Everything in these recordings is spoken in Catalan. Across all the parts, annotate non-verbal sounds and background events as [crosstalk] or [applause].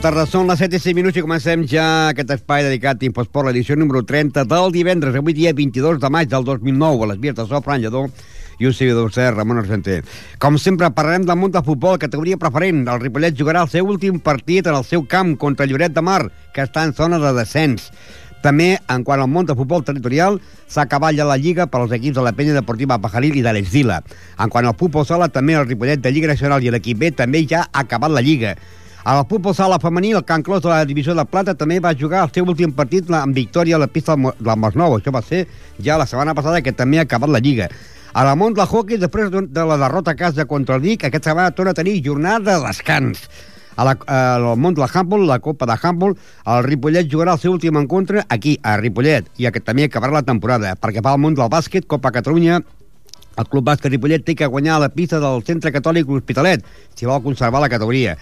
Tarda, són les 7 i 5 minuts i comencem ja aquest espai dedicat a Infosport, l'edició número 30 del divendres, avui dia 22 de maig del 2009, a les vies de So, Fran Lledó i un seguidor de Ramon Argenter. Com sempre, parlarem del món de futbol, categoria preferent. El Ripollet jugarà el seu últim partit en el seu camp contra Lloret de Mar, que està en zona de descens. També, en quant al món de futbol territorial, s'ha acabat ja la Lliga per als equips de la penya deportiva Pajaril i de l'Esdila. En quant al futbol sala, també el Ripollet de Lliga Nacional i l'equip B també ja ha acabat la Lliga. A la futbol sala femení, el Can Clos de la divisió de plata també va jugar el seu últim partit amb victòria a la pista del Masnou. Això va ser ja la setmana passada que també ha acabat la Lliga. A la del hockey, després de la derrota a casa contra el Vic, aquesta setmana torna a tenir jornada de descans. A la, al món del handball, la Copa de handball, el Ripollet jugarà el seu últim encontre aquí, a Ripollet, i que també acabarà la temporada. Perquè va al món del bàsquet, Copa Catalunya, el Club Bàsquet Ripollet té que guanyar a la pista del Centre Catòlic L'Hospitalet, si vol conservar la categoria.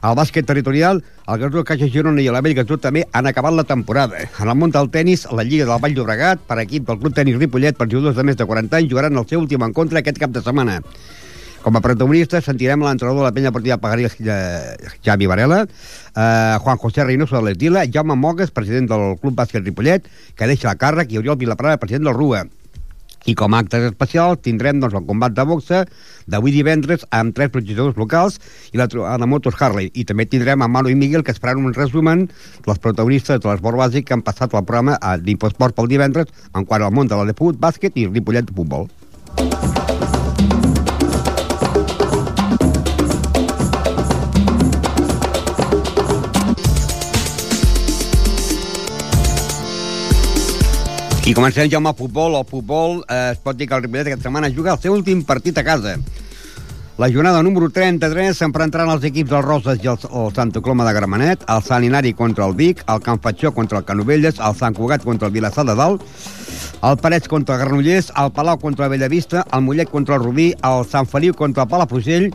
Al bàsquet territorial, el Gasó Caixa Girona i el Vell Gasó també han acabat la temporada. En el món del tennis, la Lliga del Vall d'Obregat, per equip del Club Tenis Ripollet, per jugadors de més de 40 anys, jugaran el seu últim encontre aquest cap de setmana. Com a protagonista sentirem l'entrenador de la penya partida Pagaril Javi Varela, eh, Juan José Reynoso de l'Estila, Jaume Mogues, president del Club Bàsquet Ripollet, que deixa la càrrec, i Oriol Vilaprada, president del RUA. I com a actes especials tindrem doncs, el combat de boxa d'avui divendres amb tres protegidors locals i la de motos Harley. I també tindrem a Manu i Miguel que es faran un resumen dels protagonistes de l'esport bàsic que han passat el programa d'Infosport pel divendres en quant al món de la de bàsquet i Ripollet de futbol. I comencem ja amb el futbol. El futbol eh, es pot dir que el Ripollet aquesta setmana juga el seu últim partit a casa. La jornada número 33 s'emprentaran els equips del Roses i el, el Santa Coloma de Gramenet, el Sant Inari contra el Vic, el Can Fatxó contra el Canovelles, el Sant Cugat contra el Vilassar de Dalt, el Parets contra el Granollers, el Palau contra el Bellavista, el Mollet contra el Rubí, el Sant Feliu contra el Palafrugell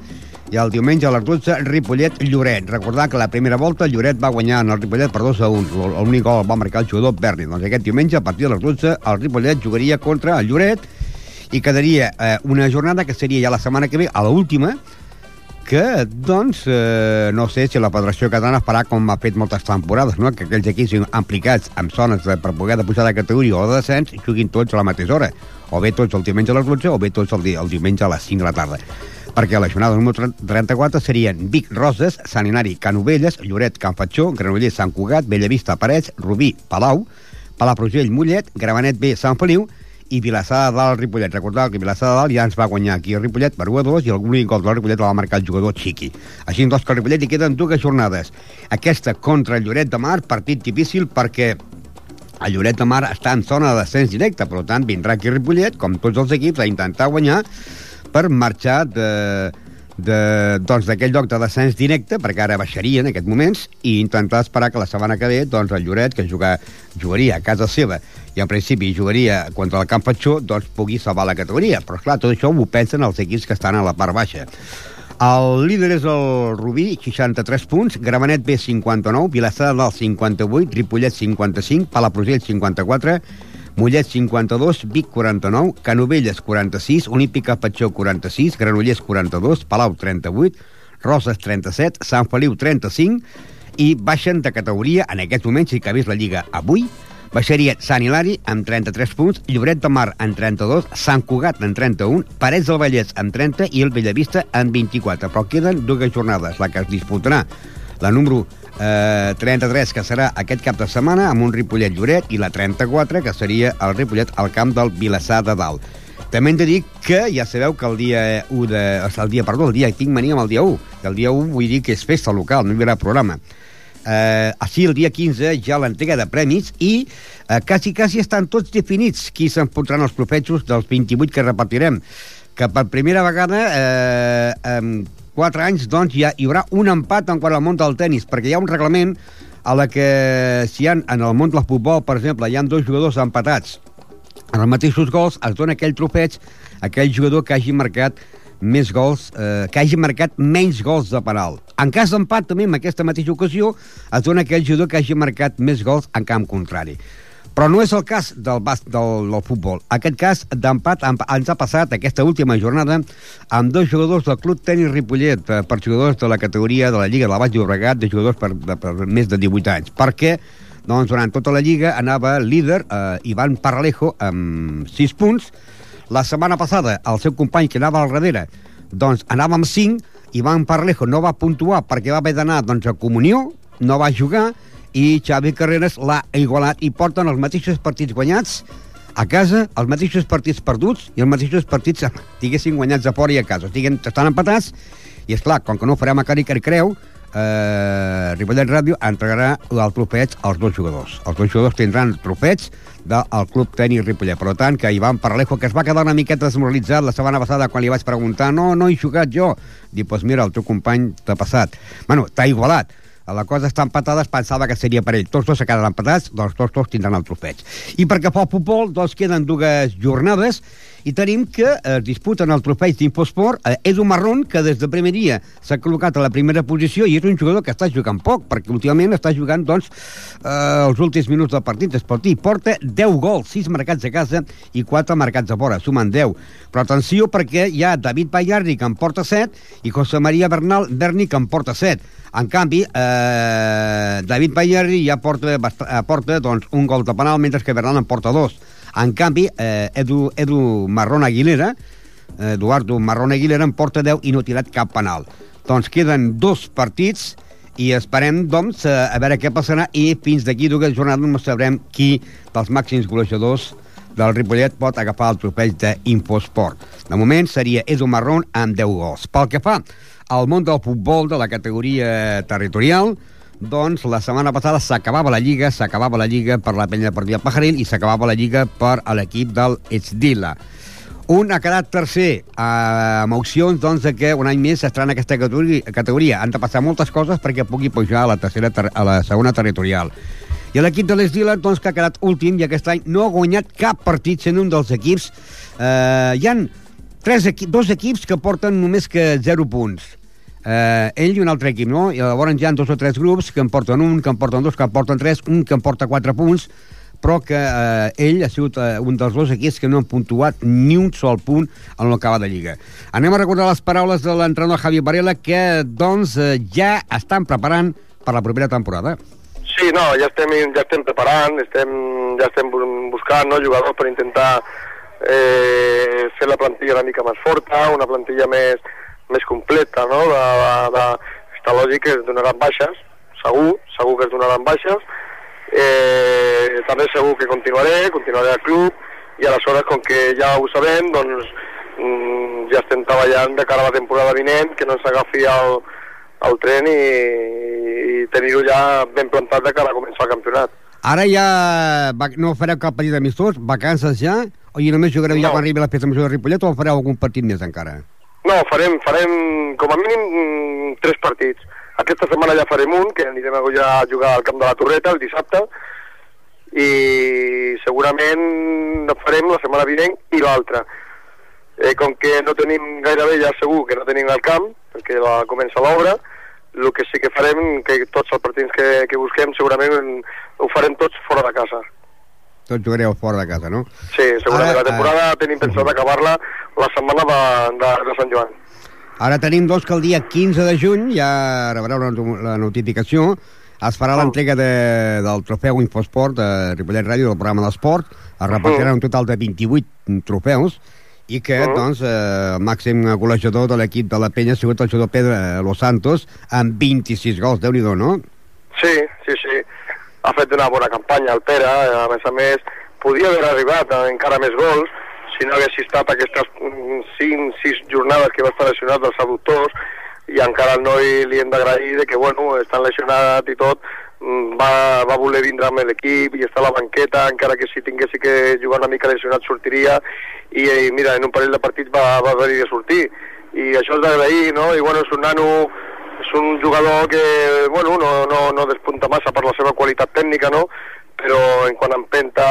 i el diumenge a les 12, Ripollet-Lloret. Recordar que la primera volta Lloret va guanyar en el Ripollet per 2 a 1. L'únic gol va marcar el jugador Berni. Doncs aquest diumenge, a partir de les 12, el Ripollet jugaria contra el Lloret i quedaria eh, una jornada que seria ja la setmana que ve, a l'última, que, doncs, eh, no sé si la Federació Catalana farà com ha fet moltes temporades, no? que aquells equips implicats en zones de, per poder de pujar de categoria o de descens juguin tots a la mateixa hora, o bé tots el diumenge a les 12 o bé tots el, di el diumenge a les 5 de la tarda perquè la jornada número 34 serien Vic, Roses, Sant Inari, Canovelles, Lloret, Can Fatxó, Granollers, Sant Cugat, Bellavista, Parets, Rubí, Palau, Palafrugell, Mollet, Gramenet B, Sant Feliu i Vilassar de Dalt, Ripollet. Recordeu que Vilassar de Dalt ja ens va guanyar aquí a Ripollet per 1 a 2 i l'únic gol del Ripollet el va marcar el jugador Chiqui. Així doncs que al Ripollet hi queden dues jornades. Aquesta contra el Lloret de Mar, partit difícil perquè el Lloret de Mar està en zona de descens directe, per tant vindrà aquí Ripollet, com tots els equips, a intentar guanyar per marxar de, doncs, d'aquell lloc de descens directe, perquè ara baixaria en aquests moments, i intentar esperar que la setmana que ve doncs, el Lloret, que jugar, jugaria a casa seva i en principi jugaria contra el Camp Fatxó, doncs pugui salvar la categoria. Però, clar, tot això ho pensen els equips que estan a la part baixa. El líder és el Rubí, 63 punts, Gramenet B, 59, Vilassar de Dalt, 58, Ripollet, 55, Palafrugell, 54, Mollet 52, Vic 49, Canovelles 46, Olímpica Patxó 46, Granollers 42, Palau 38, Roses 37, Sant Feliu 35 i baixen de categoria en aquests moments, si que vist la Lliga avui, Baixeria Sant Hilari amb 33 punts, Lloret de Mar amb 32, Sant Cugat amb 31, Parets del Vallès amb 30 i el Bellavista amb 24. Però queden dues jornades, la que es disputarà la número eh, 33, que serà aquest cap de setmana, amb un Ripollet-Lloret, i la 34, que seria el Ripollet al camp del Vilassar de Dalt. També hem de dir que ja sabeu que el dia 1 de... El dia, perdó, el dia, tinc mania amb el dia 1, que el dia 1 vull dir que és festa local, no hi haurà programa. Eh, així, el dia 15, ja l'entrega de premis i eh, quasi, quasi estan tots definits qui s'emportaran els profetxos dels 28 que repartirem que per primera vegada eh, en 4 anys doncs, ja hi haurà un empat en quant al món del tennis, perquè hi ha un reglament a la que si hi ha, en el món del futbol, per exemple, hi han dos jugadors empatats en els mateixos gols, es dona aquell trofeig a aquell jugador que hagi marcat més gols, eh, que hagi marcat menys gols de penal. En cas d'empat, també, en aquesta mateixa ocasió, es dona aquell jugador que hagi marcat més gols en camp contrari. Però no és el cas del, bas, del, del futbol. Aquest cas d'empat ens ha passat aquesta última jornada amb dos jugadors del Club Tenis Ripollet, per, per jugadors de la categoria de la Lliga de la Baix Llobregat, de jugadors per, de, per més de 18 anys. Perquè doncs, durant tota la Lliga anava líder eh, Ivan Paralejo amb 6 punts. La setmana passada el seu company que anava al darrere doncs anava amb 5, Ivan Paralejo no va puntuar perquè va haver d'anar doncs, a comunió, no va jugar, i Xavi Carreras l'ha igualat i porten els mateixos partits guanyats a casa, els mateixos partits perduts i els mateixos partits, diguéssim, guanyats a fora i a casa. Estiguen, estan empatats i, és clar, com que no farem a cari creu, eh, Ripollet Ràdio entregarà el trofeig als dos jugadors. Els dos jugadors tindran trofeig del Club Tenis Ripollet. Per tant, que Ivan Paralejo, que es va quedar una miqueta desmoralitzat la setmana passada quan li vaig preguntar no, no he jugat jo. Dic, doncs pues mira, el teu company t'ha passat. Bueno, t'ha igualat la cosa està empatada, es pensava que seria per ell. Tots dos se quedaran empatats, doncs tots dos tindran el trofeig. I perquè fa el futbol, doncs queden dues jornades i tenim que es disputen el trofeig d'Infosport eh, Edu Marrón, que des de primer dia s'ha col·locat a la primera posició i és un jugador que està jugant poc, perquè últimament està jugant doncs, eh, els últims minuts del partit esportiu. Porta 10 gols, 6 marcats a casa i 4 marcats a fora, sumen 10. Però atenció perquè hi ha David Bayardi, que en porta 7, i José María Bernal Berni, que en porta 7. En canvi, eh, David Bayardi ja porta, porta doncs, un gol de penal, mentre que Bernal en porta dos. En canvi, eh, Edu, Edu Marrón Aguilera, eh, Eduardo Marrón Aguilera, en porta 10 i no ha tirat cap penal. Doncs queden dos partits i esperem, doncs, a, a veure què passarà i fins d'aquí dues jornades no sabrem qui dels màxims golejadors del Ripollet pot agafar el trofeig d'Infosport. De moment seria Edu Marrón amb 10 gols. Pel que fa al món del futbol de la categoria territorial, doncs la setmana passada s'acabava la Lliga, s'acabava la Lliga per la penya deportiva Pajaril i s'acabava la Lliga per l'equip del Esdila. Un ha quedat tercer eh, amb opcions doncs, de que un any més s'estrà en aquesta categoria. Han de passar moltes coses perquè pugui pujar a la, tercera, a la segona territorial. I l'equip de l'Esdila, doncs, que ha quedat últim i aquest any no ha guanyat cap partit sent un dels equips. Eh, hi han tres equi dos equips que porten només que 0 punts eh, ell i un altre equip, no? I llavors hi ha dos o tres grups que en porten un, que en porten dos, que en porten tres, un que en porta quatre punts, però que eh, ell ha sigut eh, un dels dos equips que no han puntuat ni un sol punt en l'acaba de Lliga. Anem a recordar les paraules de l'entrenador Javi Varela, que doncs eh, ja estan preparant per la propera temporada. Sí, no, ja estem, ja estem preparant, estem, ja estem buscant no, jugadors per intentar eh, fer la plantilla una mica més forta, una plantilla més, més completa, no? De, de, de, està lògic que es donaran baixes, segur, segur que es donaran baixes. Eh, també segur que continuaré, continuaré al club, i aleshores, com que ja ho sabem, doncs mm, ja estem treballant de cara a la temporada vinent, que no s'agafi el, el tren i, i tenir-ho ja ben plantat de cara a començar el campionat. Ara ja no fareu cap partit amistós, vacances ja, o només jugareu no. ja quan arribi la festa major de Ripollet o fareu algun partit més encara? No, farem, farem com a mínim mm, tres partits. Aquesta setmana ja farem un, que anirem a jugar al camp de la Torreta el dissabte, i segurament farem la setmana vinent i l'altra. Eh, com que no tenim gairebé ja segur que no tenim el camp, perquè la, comença l'obra, el que sí que farem, que tots els partits que, que busquem segurament ho farem tots fora de casa. Tots jugareu fora de casa, no? Sí, segurament. Ara, la temporada uh, tenim pensat acabar-la la setmana de, de, de Sant Joan. Ara tenim, doncs, que el dia 15 de juny, ja rebreu la, la notificació, es farà l'entrega de, del trofeu Infosport de Ripollet Ràdio, del programa d'esport, es repartiran un total de 28 trofeus, i que, Mm. doncs, eh, el màxim golejador de l'equip de la Penya ha sigut el jugador Pedro Los Santos, amb 26 gols, déu nhi no? Sí, sí, sí. Ha fet una bona campanya el Pere, a més a més, podia haver arribat a encara més gols si no hagués estat aquestes 5-6 jornades que va estar lesionat dels adductors i encara al noi li hem d'agrair que, bueno, estan lesionat i tot, mm, va, va voler vindre amb l'equip i està a la banqueta, encara que si tinguessi que jugar una mica lesionat sortiria i, i mira, en un parell de partits va, va venir a sortir i això és d'agrair, no? I bueno, és un nano és un jugador que bueno, no, no, no despunta massa per la seva qualitat tècnica, no? Però en quant a empenta,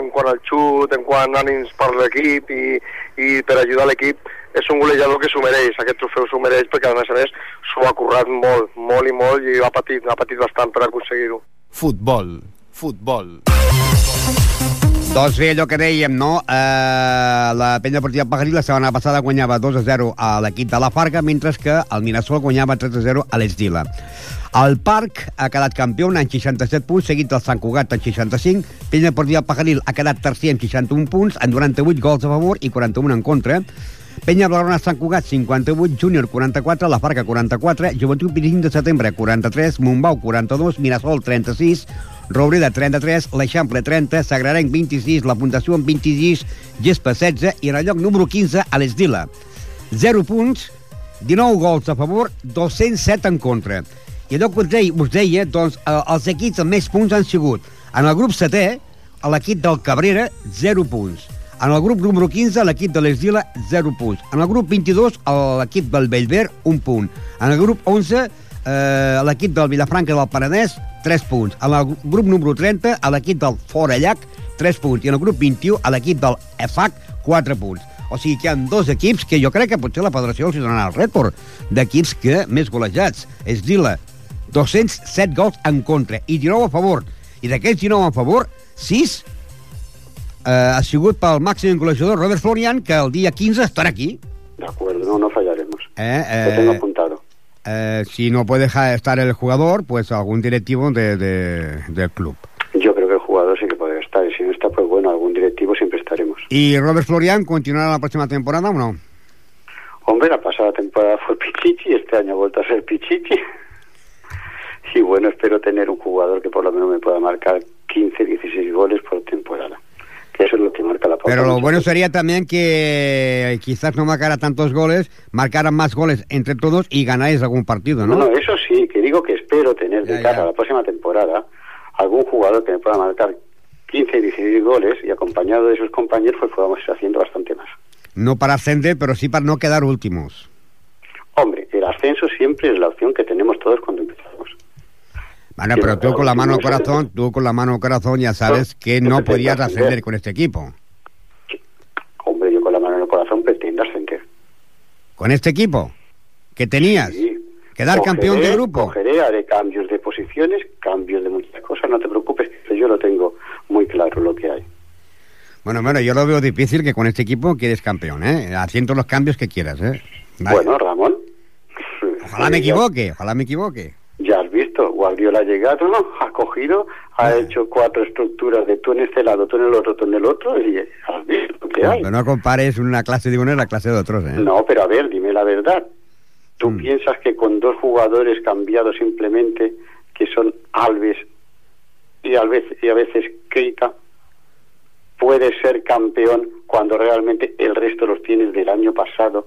en quant al xut, en quant a ànims per l'equip i, i per ajudar l'equip, és un golejador que s'ho mereix, aquest trofeu s'ho mereix perquè a més a més s'ho ha currat molt, molt i molt i ha patit, ha patit bastant per aconseguir-ho. Futbol, futbol. Doncs bé, allò que dèiem, no? Eh, la penya deportiva Pajarí la setmana passada guanyava 2 a 0 a l'equip de la Farga, mentre que el Mirasol guanyava 3 a 0 a l'Esdila. El Parc ha quedat campió amb 67 punts, seguit del Sant Cugat amb 65. Penya Deportiva Pajaril ha quedat tercer amb 61 punts, amb 98 gols a favor i 41 en contra. Penya Blaugrana Sant Cugat 58, Júnior 44, La Farga 44, Joventut 25 de setembre 43, Montbau 42, Mirasol 36, Robreda 33, l'Eixample 30, Sagrarenc 26, la Puntació amb 26, Gespa 16 i en el lloc número 15 a l'Esdila. 0 punts, 19 gols a favor, 207 en contra. I allò que us deia, us deia doncs, eh, els equips amb més punts han sigut en el grup setè, l'equip del Cabrera, 0 punts. En el grup número 15, l'equip de l'Esdila, 0 punts. En el grup 22, l'equip del Bellver, 1 punt. En el grup 11, eh, l'equip del Vilafranca del Penedès, 3 punts. En el grup número 30, a l'equip del Forallac, 3 punts. I en el grup 21, a l'equip del EFAC, 4 punts. O sigui que hi ha dos equips que jo crec que potser la federació els donarà el rècord d'equips que més golejats. És Dila, 207 gols en contra i 19 a favor. I d'aquests 19 a favor, 6 eh, ha sigut pel màxim golejador Robert Florian, que el dia 15 estarà aquí. De acuerdo, no, no fallaremos. Eh, Lo tengo eh, apuntado. eh, si no puede dejar estar el jugador, pues algún directivo de, de- del club. Yo creo que el jugador sí que puede estar, y si no está, pues bueno, algún directivo siempre estaremos. ¿Y Robert Florian continuará la próxima temporada o no? Hombre, la pasada temporada fue Pichichi, este año ha vuelto a ser Pichichi. Y bueno, espero tener un jugador que por lo menos me pueda marcar 15, 16 goles por temporada. Que eso es lo que marca la pauta. Pero lo bueno sería también que quizás no marcara tantos goles, marcaran más goles entre todos y ganáis algún partido, No, ¿no? no, eso sí, que digo que espero tener de Ya, cara ya. a la próxima temporada algún jugador que me pueda marcar 15, 16 goles y acompañado de sus compañeros, pues podamos ir haciendo bastante más. No para ascender, pero sí para no quedar últimos. Hombre, el ascenso siempre es la opción que tenemos todos cuando. Bueno, pero tú con la mano al corazón, tú con la mano al corazón ya sabes que yo no podías ascender. con este equipo. Hombre, yo con la mano en el corazón pretendo ascender. Con este equipo que tenías, Sí. quedar campeón de grupo. Cogeré, haré cambios de posiciones, cambios de muchas cosas, no te preocupes, yo lo tengo muy claro lo que hay. Bueno, bueno, yo lo veo difícil que con este equipo quedes campeón, ¿eh? Haciendo los cambios que quieras, ¿eh? Vale. Bueno, Ramón. ojalá me [laughs] equivoque, ojalá me equivoque. Guardiola ha llegado, ha cogido, ha hecho cuatro estructuras de tú en este lado, tú en el otro, tú en el otro, y has visto hay. Pero no compares una clase de uno y la clase de otros, ¿eh? No, pero a ver, dime la verdad. ¿Tú Mm. piensas que con dos jugadores cambiados simplemente, que son Alves y a veces, y a veces Keita, puedes ser campeón cuando realmente el resto los tienes del año pasado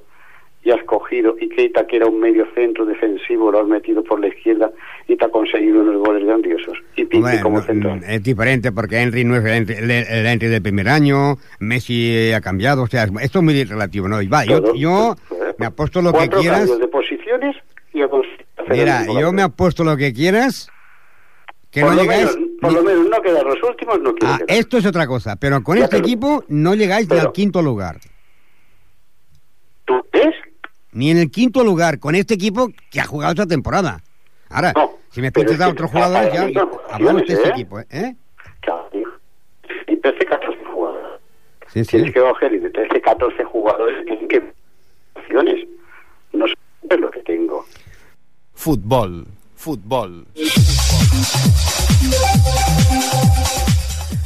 y has cogido y Keita que era un medio centro defensivo lo has metido por la izquierda y te ha conseguido unos goles grandiosos y Hombre, como central. es diferente porque Henry no es el Henry, el, el Henry del primer año, Messi ha cambiado, o sea, esto es muy relativo, ¿no? Y va, yo, Todo. yo me apuesto lo que quieras. cambios de posiciones y el Mira, yo me apuesto lo que quieras, que por no llegáis... menos, por ni- lo menos no quedar los últimos, no Ah, quedar. esto es otra cosa, pero con Ya, este equipo no llegáis ni pero- al quinto lugar. ¿Tú ves? Ni en el quinto lugar, con este equipo que ha jugado esta temporada. Ahora, No, si me pero puedes es dar que otros jugadores, ya hablamos de este opciones, ¿eh? equipo, ¿eh? ¿eh? Claro, y 13, 14 jugadores. Sí, sí. Tienes que coger y de 13, 14 jugadores tienen que opciones. No sé lo que tengo. Futbol, futbol.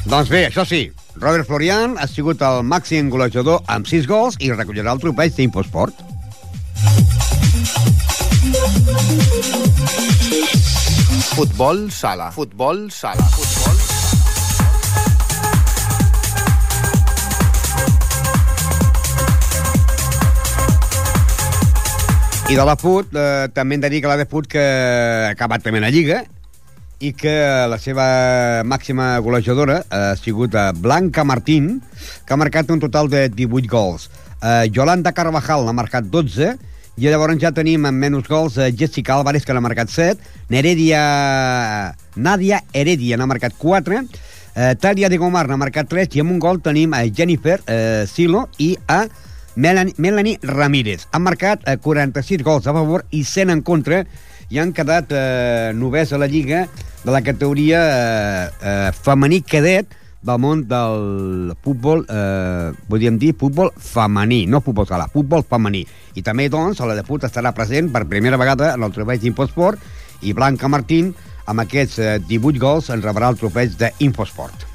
Doncs bé, això sí, Robert Florian ha sigut el màxim golejador amb 6 gols i recollirà el tropeig d'Infosport. Futbol sala. Futbol sala. Futbol I de la FUT, eh, també hem de dir que la de FUT que ha acabat també la Lliga i que la seva màxima golejadora ha sigut eh, Blanca Martín, que ha marcat un total de 18 gols. Eh, Yolanda Carvajal n'ha marcat 12, i llavors ja tenim amb menys gols eh, Jessica Álvarez, que n'ha marcat 7, Neredia... Nadia Heredia n'ha marcat 4, eh, Talia de Gomar n'ha marcat 3, i amb un gol tenim a Jennifer eh, Silo i a Melanie, Melanie Ramírez. Han marcat eh, 46 gols a favor i 100 en contra i han quedat eh, novès a la Lliga de la categoria eh, eh, femení cadet del món del futbol, eh, podríem dir futbol femení, no futbol sala, futbol femení. I també, doncs, la de fut estarà present per primera vegada en el trofeig d'Infosport i Blanca Martín, amb aquests eh, 18 gols, en rebrà el trofeig d'Infosport.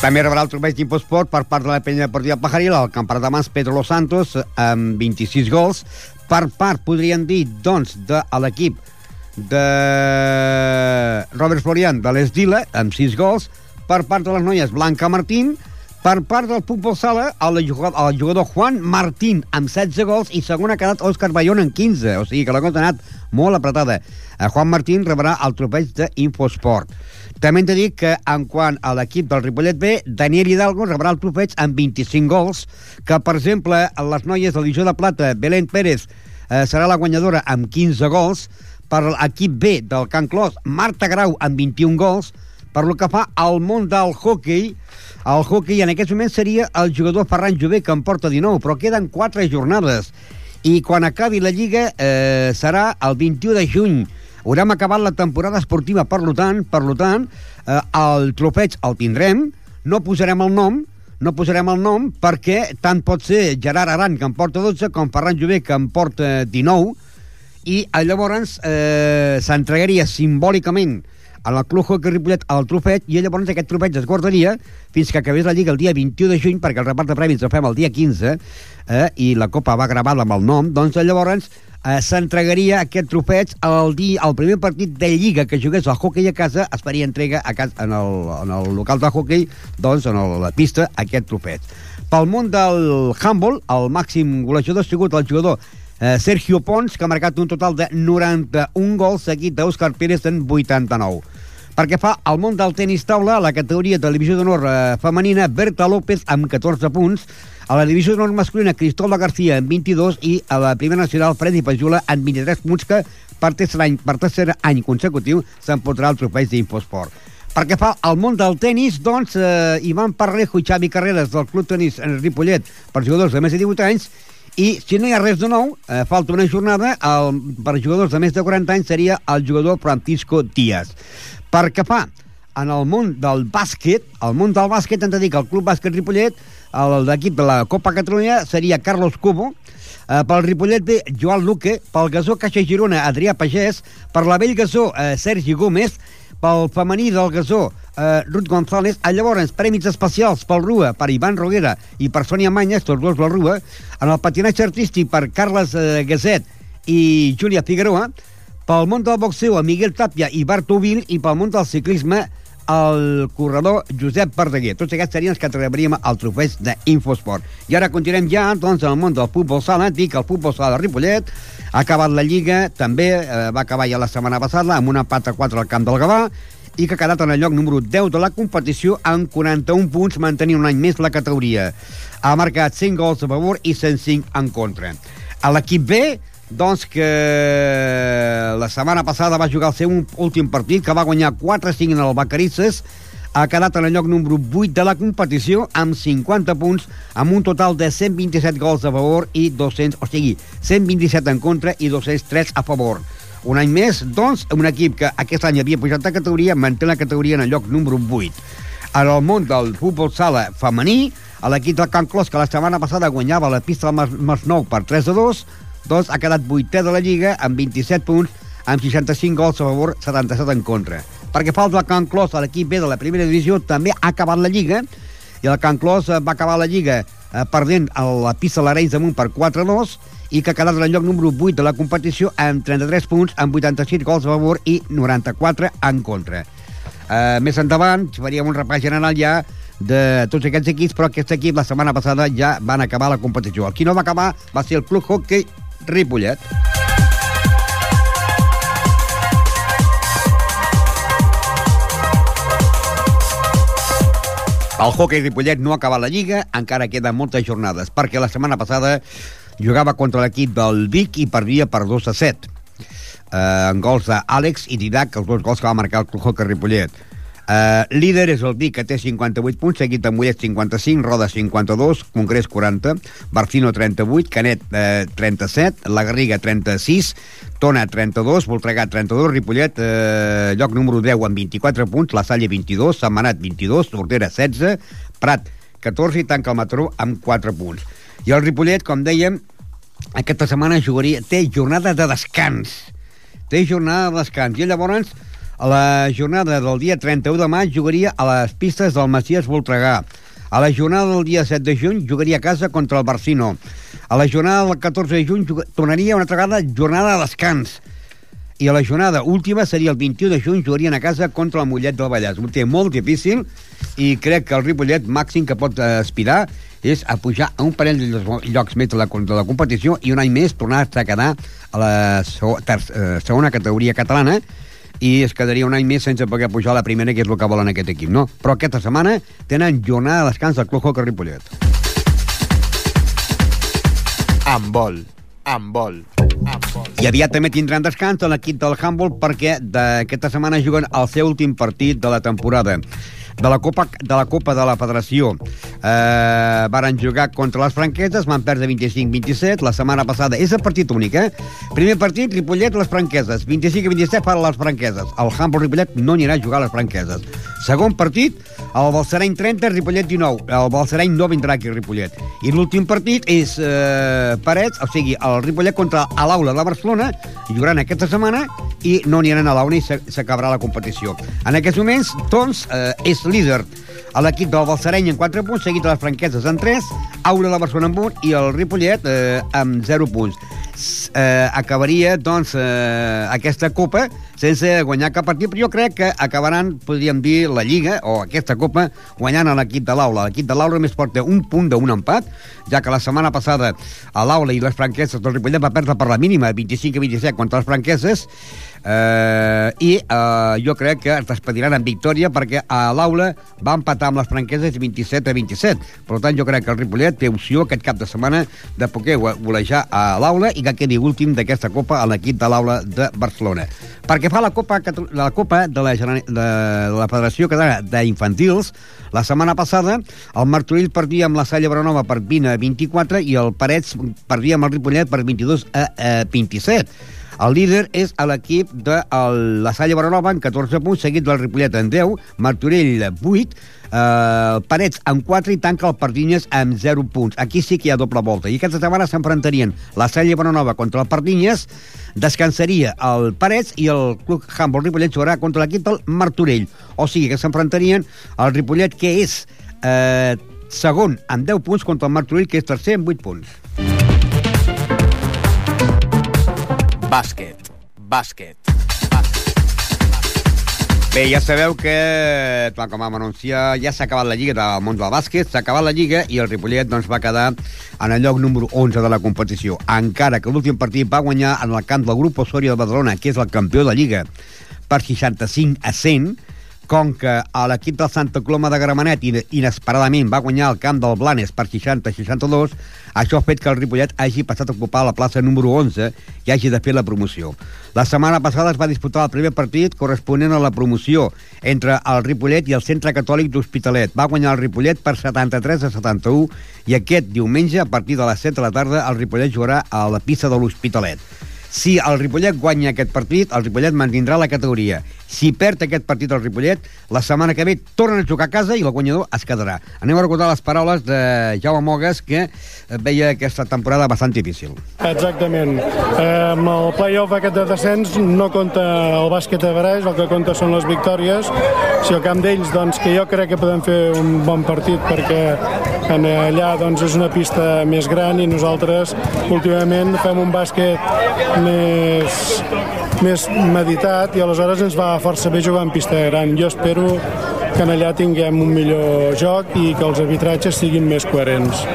També rebrà el trofeig d'Infosport per part de la penya deportiva Pajaril, el campionat de mans Pedro Los Santos, amb 26 gols. Per part, podríem dir, doncs, de l'equip de Robert Florian de l'Esdila, amb 6 gols. Per part de les noies, Blanca Martín. Per part del futbol sala, el jugador, el jugador Juan Martín amb 16 gols i segon ha quedat Òscar Bayón amb 15, o sigui que la cosa ha anat molt apretada. Eh, Juan Martín rebrà el tropeig d'Infosport. També hem de dir que, en quant a l'equip del Ripollet B, Daniel Hidalgo rebrà el trofeig amb 25 gols, que, per exemple, les noies de divisió de plata, Belén Pérez, eh, serà la guanyadora amb 15 gols, per l'equip B del Can Clos, Marta Grau amb 21 gols, per lo que fa al món del hockey, el hockey en aquest moment seria el jugador Ferran Jové, que en porta 19, però queden 4 jornades. I quan acabi la Lliga eh, serà el 21 de juny. Haurem acabat la temporada esportiva, per tant, per tant eh, el trofeig el tindrem, no posarem el nom, no posarem el nom perquè tant pot ser Gerard Aran, que en porta 12, com Ferran Jové, que en porta 19, i eh, llavors eh, s'entregaria simbòlicament a la Club Hockey Ripollet al trofeig i llavors aquest trofeig es guardaria fins que acabés la Lliga el dia 21 de juny perquè el repart de premis el fem el dia 15 eh, i la Copa va gravada amb el nom. Doncs llavors eh, s'entregaria aquest trofeig el, dia, el primer partit de Lliga que jugués el hockey a casa es faria entrega a casa, en, el, en el local de hockey doncs en el, la pista aquest trofeig. Pel món del handball el màxim golejador ha sigut el jugador eh, Sergio Pons, que ha marcat un total de 91 gols, seguit d'Òscar Pérez en 89. Perquè fa al món del tenis taula, a la categoria de divisió d'honor eh, femenina, Berta López amb 14 punts, a la divisió d'honor masculina, Cristóbal García amb 22 i a la primera nacional, Freddy Pajula amb 23 punts que per tercer any, per tercer any consecutiu s'emportarà el trofeig d'Infosport. Perquè fa al món del tennis, doncs, eh, Ivan Parrejo i Xavi Carreras del Club Tenis en Ripollet per jugadors de més de 18 anys i si no hi ha res de nou, eh, falta una jornada, el, per jugadors de més de 40 anys seria el jugador Francisco Díaz. Per què fa? En el món del bàsquet, el món del bàsquet hem de dir que el Club Bàsquet Ripollet, l'equip de la Copa Catalunya, seria Carlos Cubo, eh, pel Ripollet B, Joan Luque, pel Gasó Caixa Girona, Adrià Pagès, per la Vell Gasó, eh, Sergi Gómez, pel femení del Gasó, eh, Ruth González. A llavors, premis especials pel Rua, per Ivan Roguera i per Sònia Manyes, tots dos del Rua. En el patinatge artístic per Carles eh, Gasset i Júlia Figueroa. Pel món del boxeu, a Miguel Tàpia i Bart Ovil. I pel món del ciclisme, el corredor Josep Verdaguer. Tots aquests serien els que rebríem el trofeig d'Infosport. I ara continuem ja, doncs, en el món del futbol sala. Dic el futbol sala de Ripollet ha acabat la Lliga, també eh, va acabar ja la setmana passada amb una pata 4 al camp del Gavà i que ha quedat en el lloc número 10 de la competició amb 41 punts, mantenint un any més la categoria. Ha marcat 5 gols a favor i 105 en contra. A l'equip B, doncs que la setmana passada va jugar el seu últim partit, que va guanyar 4-5 en el Bacarisses, ha quedat en el lloc número 8 de la competició amb 50 punts, amb un total de 127 gols a favor i 200, o sigui, 127 en contra i 203 a favor. Un any més, doncs, un equip que aquest any havia pujat de categoria manté la categoria en el lloc número 8. En el món del futbol sala femení, l'equip del Can Clos, que la setmana passada guanyava la pista del Mas, Masnou per 3 a 2, doncs ha quedat vuitè de la Lliga amb 27 punts, amb 65 gols a favor, 77 en contra. Perquè fa el Can Clos, l'equip B de la primera divisió, també ha acabat la Lliga, i el Can Clos eh, va acabar la Lliga eh, perdent a la pista l'Arenys damunt per 4 a 2, i que ha quedat en el lloc número 8 de la competició amb 33 punts, amb 86 gols a favor i 94 en contra. Uh, més endavant faríem un repàs general ja de tots aquests equips, però aquest equip la setmana passada ja van acabar la competició. El qui no va acabar va ser el Club Hockey Ripollet. El hockey Ripollet no ha acabat la Lliga, encara queden moltes jornades, perquè la setmana passada jugava contra l'equip del Vic i perdia per 2 a 7. Eh, en gols d'Àlex i Didac, els dos gols que va marcar el Hockey Ripollet. Uh, líder és el Vic, que té 58 punts, seguit de Mollet 55, Roda 52, Congrés 40, Barcino 38, Canet uh, 37, La Garriga 36, Tona 32, Voltregà 32, Ripollet uh, lloc número 10 amb 24 punts, La Salle 22, Sant Manat 22, Tordera 16, Prat 14 i tanca el Mataró amb 4 punts. I el Ripollet, com dèiem, aquesta setmana jugaria, té jornada de descans. Té jornada de descans. I llavors a la jornada del dia 31 de maig jugaria a les pistes del Maciès Voltregà. A la jornada del dia 7 de juny jugaria a casa contra el Barcino. A la jornada del 14 de juny tornaria una altra vegada jornada de descans. I a la jornada última seria el 21 de juny, jugarien a casa contra el Mollet del Vallès. Ho té molt difícil i crec que el Ripollet màxim que pot aspirar és a pujar a un parell de llocs més de la, de la competició i un any més tornar a quedar a la eh, segona categoria catalana i es quedaria un any més sense poder pujar a la primera, que és el que volen aquest equip, no? Però aquesta setmana tenen jornada de descans del Club Hockey Ripollet. Amb vol, amb vol. I aviat també tindran descans l'equip del Humboldt perquè d'aquesta setmana juguen el seu últim partit de la temporada de la Copa de la, Copa de la Federació. Eh, varen jugar contra les franqueses, van perdre 25-27, la setmana passada. És el partit únic, eh? Primer partit, Ripollet, les franqueses. 25-27 per les franqueses. El Humboldt Ripollet no anirà a jugar a les franqueses. Segon partit, el Balsareny 30, Ripollet 19. El Balsareny no vindrà aquí a Ripollet. I l'últim partit és eh, Parets, o sigui, el Ripollet contra l'Aula de Barcelona, jugaran aquesta setmana i no aniran a l'Aula i s'acabarà la competició. En aquests moments, doncs, eh, és líder a l'equip del Balsareny en 4 punts, seguit de les franqueses en 3, Aura de Barcelona en 1 i el Ripollet eh, amb 0 punts. Eh, acabaria, doncs, eh, aquesta Copa sense guanyar cap partit, però jo crec que acabaran, podríem dir, la Lliga, o aquesta Copa, guanyant a l'equip de l'Aula. L'equip de l'Aula més porta un punt d'un empat, ja que la setmana passada a l'Aula i les franqueses del Ripollet va perdre per la mínima, 25 a 27 contra les franqueses, eh, i eh, jo crec que es despediran en victòria perquè a l'aula va empatar amb les franqueses 27 a 27. Per tant, jo crec que el Ripollet té opció aquest cap de setmana de poder golejar a l'aula i que quedi últim d'aquesta Copa a l'equip de l'aula de Barcelona. Perquè fa la Copa, la Copa de la, de, la Federació Catalana d'Infantils, la setmana passada el Martorell perdia amb la Salla Branova per 20 a 24 i el Parets perdia amb el Ripollet per 22 a, a 27. El líder és l'equip de la Salle Baranova amb 14 punts, seguit del Ripollet en 10, Martorell 8, eh, Parets amb 4 i tanca el Pardinyes amb 0 punts. Aquí sí que hi ha doble volta. I aquesta setmana s'enfrontarien la Salle Baranova contra el Pardinyes, descansaria el Parets i el Club Humboldt Ripollet jugarà contra l'equip del Martorell. O sigui que s'enfrontarien el Ripollet, que és eh, segon amb 10 punts contra el Martorell, que és tercer amb 8 punts. Bàsquet. Bàsquet. Bé, ja sabeu que, tal com vam anunciar, ja s'ha acabat la Lliga del món del bàsquet, s'ha acabat la Lliga i el Ripollet doncs, va quedar en el lloc número 11 de la competició. Encara que l'últim partit va guanyar en el camp del grup Osorio de Badalona, que és el campió de Lliga, per 65 a 100, com que l'equip del Santa Coloma de Gramenet inesperadament va guanyar el camp del Blanes per 60-62, això ha fet que el Ripollet hagi passat a ocupar la plaça número 11 i hagi de fer la promoció. La setmana passada es va disputar el primer partit corresponent a la promoció entre el Ripollet i el Centre Catòlic d'Hospitalet. Va guanyar el Ripollet per 73 a 71 i aquest diumenge, a partir de les 7 de la tarda, el Ripollet jugarà a la pista de l'Hospitalet. Si el Ripollet guanya aquest partit, el Ripollet mantindrà la categoria. Si perd aquest partit el Ripollet, la setmana que ve tornen a jugar a casa i el guanyador es quedarà. Anem a recordar les paraules de Jaume Mogues, que veia aquesta temporada bastant difícil. Exactament. Eh, amb el play-off aquest de descens no compta el bàsquet a Barès, el que compta són les victòries. Si al camp d'ells, doncs, que jo crec que podem fer un bon partit perquè en allà doncs, és una pista més gran i nosaltres últimament fem un bàsquet més, més meditat i aleshores ens va força bé jugar en pista gran. Jo espero que en allà tinguem un millor joc i que els arbitratges siguin més coherents.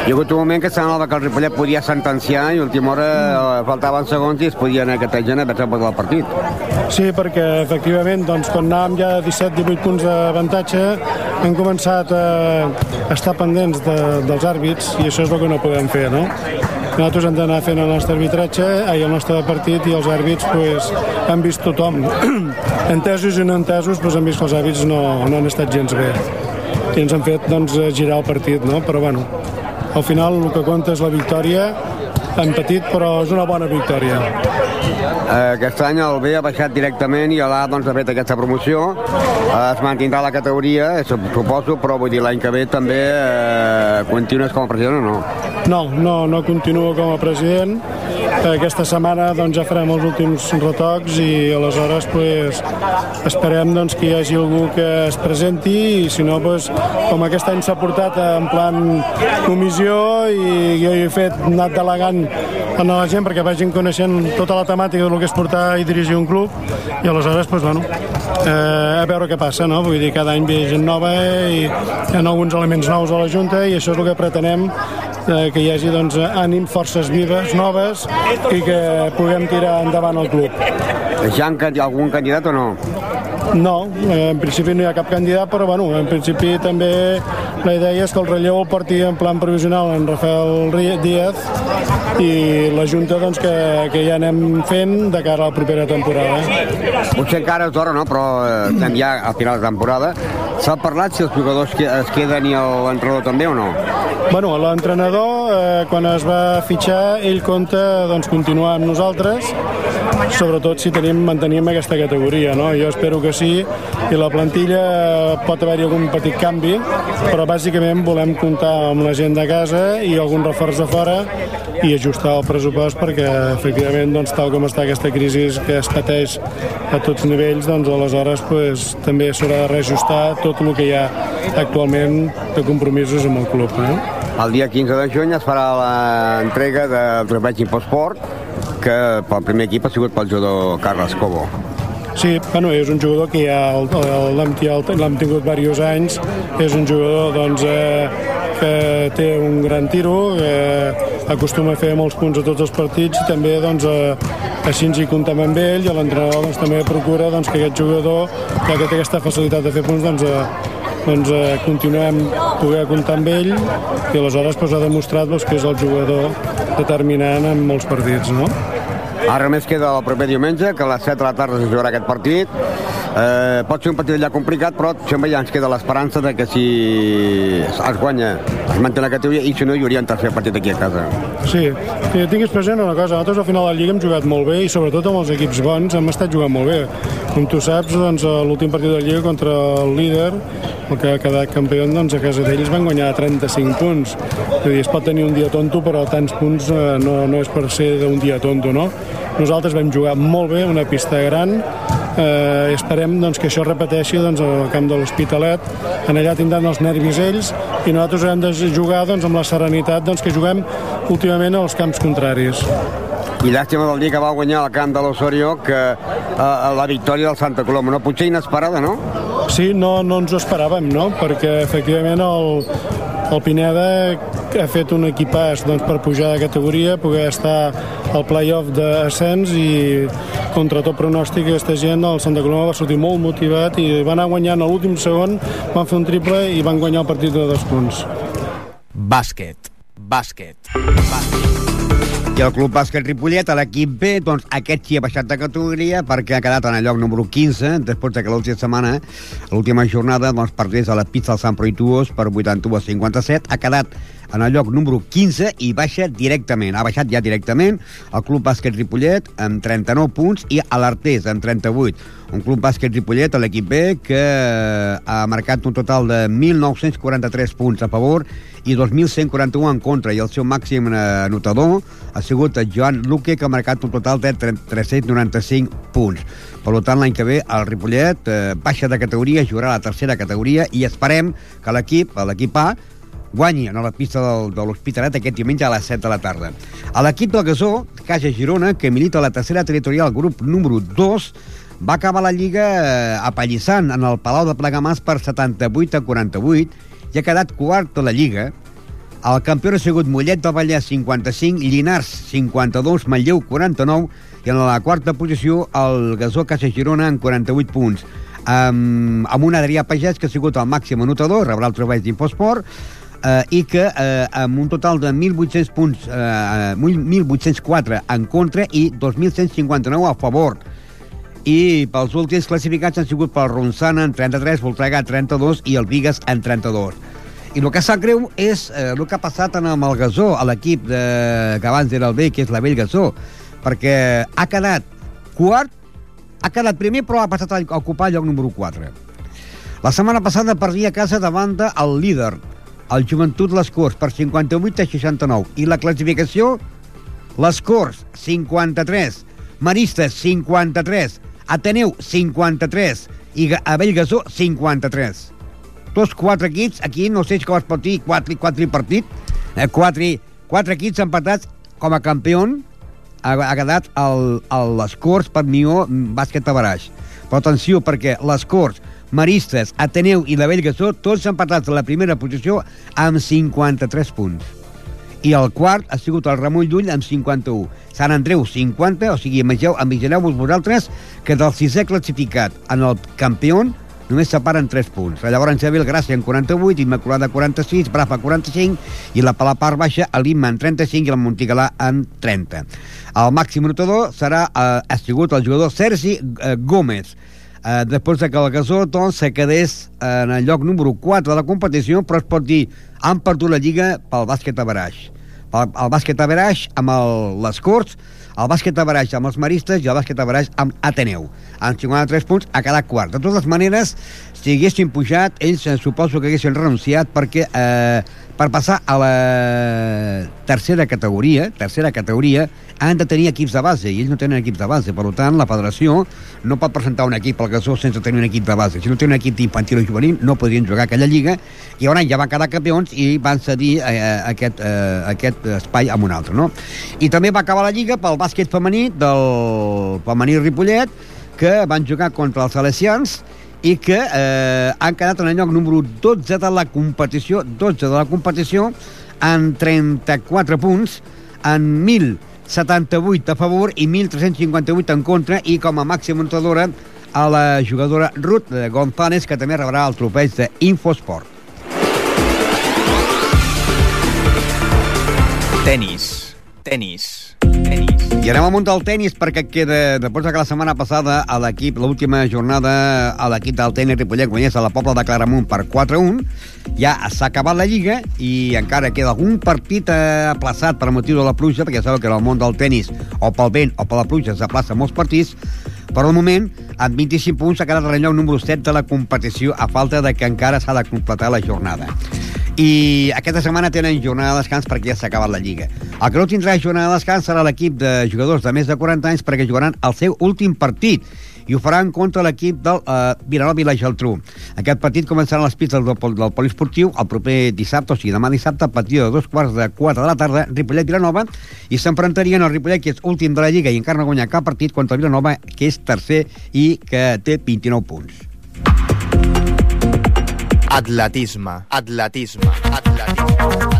Hi ha hagut un moment que semblava que el Ripollet podia sentenciar i a última hora mm. faltaven segons i es podia anar catejant a veure el partit. Sí, perquè efectivament doncs, quan anàvem ja 17-18 punts d'avantatge hem començat a estar pendents de, dels àrbits i això és el que no podem fer, no? Nosaltres hem d'anar fent el nostre arbitratge, ai, el nostre partit i els àrbits pues, han vist tothom. [clears throat] entesos i no entesos pues, han vist que els àrbits no, no han estat gens bé i ens han fet doncs, girar el partit, no? però bueno, al final el que compta és la victòria en petit, però és una bona victòria. Eh, aquest any el B ha baixat directament i l'A doncs, ha fet aquesta promoció. Eh, es mantindrà la categoria, eh, suposo, però vull dir, l'any que ve també eh, continues com a president o no? No, no, no continuo com a president. Aquesta setmana doncs, ja farem els últims retocs i aleshores pues, esperem doncs, que hi hagi algú que es presenti i si no, pues, com aquest any s'ha portat en plan comissió i jo he fet, anat delegant a la gent perquè vagin coneixent tota la temàtica del que és portar i dirigir un club i aleshores, pues, bueno, eh, a veure què passa, no? Vull dir, cada any ve gent nova i hi ha alguns elements nous a la Junta i això és el que pretenem eh, que hi hagi doncs, ànim, forces vives, noves i que puguem tirar endavant el club. Ja ha algun candidat o no? No, en principi no hi ha cap candidat, però bueno, en principi també la idea és que el relleu el porti en plan provisional en Rafael Díaz i la Junta doncs, que, que ja anem fent de cara a la propera temporada. Eh? Potser encara és d'hora, no? però eh, estem ja al final de temporada. S'ha parlat si els jugadors es queden i l'entrenador també o no? Bueno, l'entrenador, eh, quan es va fitxar, ell compta doncs, continuar amb nosaltres, sobretot si tenim, mantenim aquesta categoria, no? Jo espero que sí, i la plantilla pot haver-hi algun petit canvi, però bàsicament volem comptar amb la gent de casa i algun reforç de fora i ajustar el pressupost perquè efectivament doncs, tal com està aquesta crisi que es pateix a tots nivells doncs aleshores pues, també s'haurà de reajustar tot el que hi ha actualment de compromisos amb el club. Eh? El dia 15 de juny es farà l'entrega del trofeig Imposport que pel primer equip ha sigut pel jugador Carles Cobo. Sí, bueno, és un jugador que ja l'hem tingut diversos anys, és un jugador doncs, eh, que té un gran tiro, eh, acostuma a fer molts punts a tots els partits i també doncs, eh, així ens hi comptem amb ell i l'entrenador doncs, també procura doncs, que aquest jugador, ja que té aquesta facilitat de fer punts, doncs, eh, doncs eh, continuem poder comptar amb ell i aleshores doncs, ha demostrat doncs, que és el jugador determinant en molts partits, no? Ara només queda el proper diumenge, que a les 7 de la tarda es jugarà aquest partit. Eh, pot ser un partit allà complicat, però sempre ja ens queda l'esperança de que si es guanya, es manté la categoria i si no hi hauria un tercer partit aquí a casa. Sí, que tinguis present una cosa, nosaltres al final de la Lliga hem jugat molt bé i sobretot amb els equips bons hem estat jugant molt bé. Com tu saps, doncs, l'últim partit de la Lliga contra el líder, el que ha quedat campió, doncs, a casa d'ells van guanyar 35 punts. És dir, es pot tenir un dia tonto, però tants punts eh, no, no és per ser d'un dia tonto, no? Nosaltres vam jugar molt bé, una pista gran, eh, esperem doncs, que això repeteixi doncs, al camp de l'Hospitalet en allà tindran els nervis ells i nosaltres hem de jugar doncs, amb la serenitat doncs, que juguem últimament als camps contraris i llàstima del dia que va guanyar el camp de l'Osorio que eh, la victòria del Santa Coloma, no? Potser inesperada, no? Sí, no, no ens ho esperàvem, no? Perquè efectivament el, el Pineda ha fet un equipàs doncs, per pujar de categoria, poder estar al play-off d'ascens i contra tot pronòstic aquesta gent el Santa Coloma va sortir molt motivat i van anar guanyant a l'últim segon, van fer un triple i van guanyar el partit de dos punts. Bàsquet, bàsquet, bàsquet. I el Club Bàsquet Ripollet, a l'equip B, doncs aquest sí ha baixat de categoria perquè ha quedat en el lloc número 15, després que l'última setmana, l'última jornada, doncs perdés a la pista del Sant Proituós per 81 a 57, ha quedat en el lloc número 15 i baixa directament. Ha baixat ja directament el Club Bàsquet Ripollet amb 39 punts i a l'Artés amb 38. Un Club Bàsquet Ripollet, a l'equip B, que ha marcat un total de 1.943 punts a favor i 2.141 en contra, i el seu màxim eh, anotador ha sigut Joan Luque, que ha marcat un total de 395 punts. Per tant, l'any que ve el Ripollet eh, baixa de categoria, jugarà a la tercera categoria i esperem que l'equip, l'equip A, guanyi a la pista del, de l'Hospitalet aquest diumenge a les 7 de la tarda. A l'equip del Gasó, Casa Girona, que milita a la tercera territorial, grup número 2, va acabar la Lliga eh, apallissant en el Palau de Plegamàs per 78 a 48 i ha quedat quart de la Lliga. El campió ha sigut Mollet del Vallès 55, Llinars 52, Manlleu 49 i en la quarta posició el Gasó Casa Girona en 48 punts amb, amb un Adrià Pagès que ha sigut el màxim anotador, rebrà el treball d'Infosport eh, i que eh, amb un total de 1.800 punts, eh, 1.804 en contra i 2.159 a favor. I pels últims classificats han sigut pel Ronçana en 33, Voltregà 32 i el Vigues en 32. I el que sap greu és eh, el que ha passat en el Gasó, a l'equip que abans era el B, que és la Vell Gasó, perquè ha quedat quart, ha quedat primer, però ha passat a ocupar lloc número 4. La setmana passada perdia a casa davant el líder, el Joventut Les Corts, per 58 a 69. I la classificació? Les Corts, 53. Maristes, 53. Ateneu, 53. I Abell Gasó, 53. Tots quatre equips, aquí no sé com es pot dir, quatre, quatre partit, eh, quatre, quatre equips empatats com a campió ha, ha quedat el, el, les Corts per Mió Bàsquet Tabaraix. Però atenció, perquè les Corts, Maristes, Ateneu i la Bellgasó, tots empatats a la primera posició amb 53 punts. I el quart ha sigut el Ramon Llull amb 51. Sant Andreu, 50, o sigui, imagineu-vos vosaltres que del sisè classificat en el campió només separen 3 punts. Llavors Seville Gràcia en 48, Immaculada 46, Brafa 45 i la Palapar Baixa, l'Imma en 35 i el Montigalà en 30. El màxim notador serà, eh, ha sigut el jugador Sergi eh, Gómez, eh, després de que el Gasó doncs, se quedés en el lloc número 4 de la competició, però es pot dir han perdut la Lliga pel bàsquet a Baraix. El, el bàsquet a Baraix amb el, les Corts, el bàsquet a Baraix amb els Maristes i el bàsquet a Baraix amb Ateneu. Amb 53 punts a cada quart. De totes maneres, si haguessin pujat, ells eh, suposo que haguessin renunciat perquè eh, per passar a la tercera categoria, tercera categoria, han de tenir equips de base, i ells no tenen equips de base. Per tant, la federació no pot presentar un equip al Gasó sense tenir un equip de base. Si no té un equip infantil o juvenil, no podrien jugar aquella lliga, i llavors ja van quedar campions i van cedir eh, aquest, eh, aquest espai amb un altre, no? I també va acabar la lliga pel bàsquet femení del femení Ripollet, que van jugar contra els Salesians, i que eh, han quedat en el lloc número 12 de la competició, 12 de la competició, en 34 punts, en 1.078 a favor i 1.358 en contra, i com a màxima notadora a la jugadora Ruth González, que també rebrà el trofeig d'Infosport. Tenis. Tenis. Tenis. I anem al món del tennis perquè queda, després que la setmana passada a l'equip, l'última jornada a l'equip del tenis Ripollet guanyés a la Pobla de Claramunt per 4-1, ja s'ha acabat la Lliga i encara queda algun partit aplaçat per motiu de la pluja, perquè sabeu que en el món del tennis o pel vent o per la pluja s'aplaça molts partits, per al moment, amb 25 punts, s'ha quedat el lloc número 7 de la competició, a falta de que encara s'ha de completar la jornada i aquesta setmana tenen jornada de descans perquè ja s'ha acabat la Lliga. El que no tindrà jornada de descans serà l'equip de jugadors de més de 40 anys perquè jugaran el seu últim partit i ho faran contra l'equip del uh, Vilanova i la Geltrú. Aquest partit començarà a les pistes del, del, poliesportiu el proper dissabte, o sigui demà dissabte, a partir de dos quarts de quatre de la tarda, Ripollet-Vilanova, i s'enfrontarien al Ripollet, que és últim de la Lliga i encara no guanya cap partit, contra Vilanova, que és tercer i que té 29 punts. Atletisme. Atletisme. Atletisme.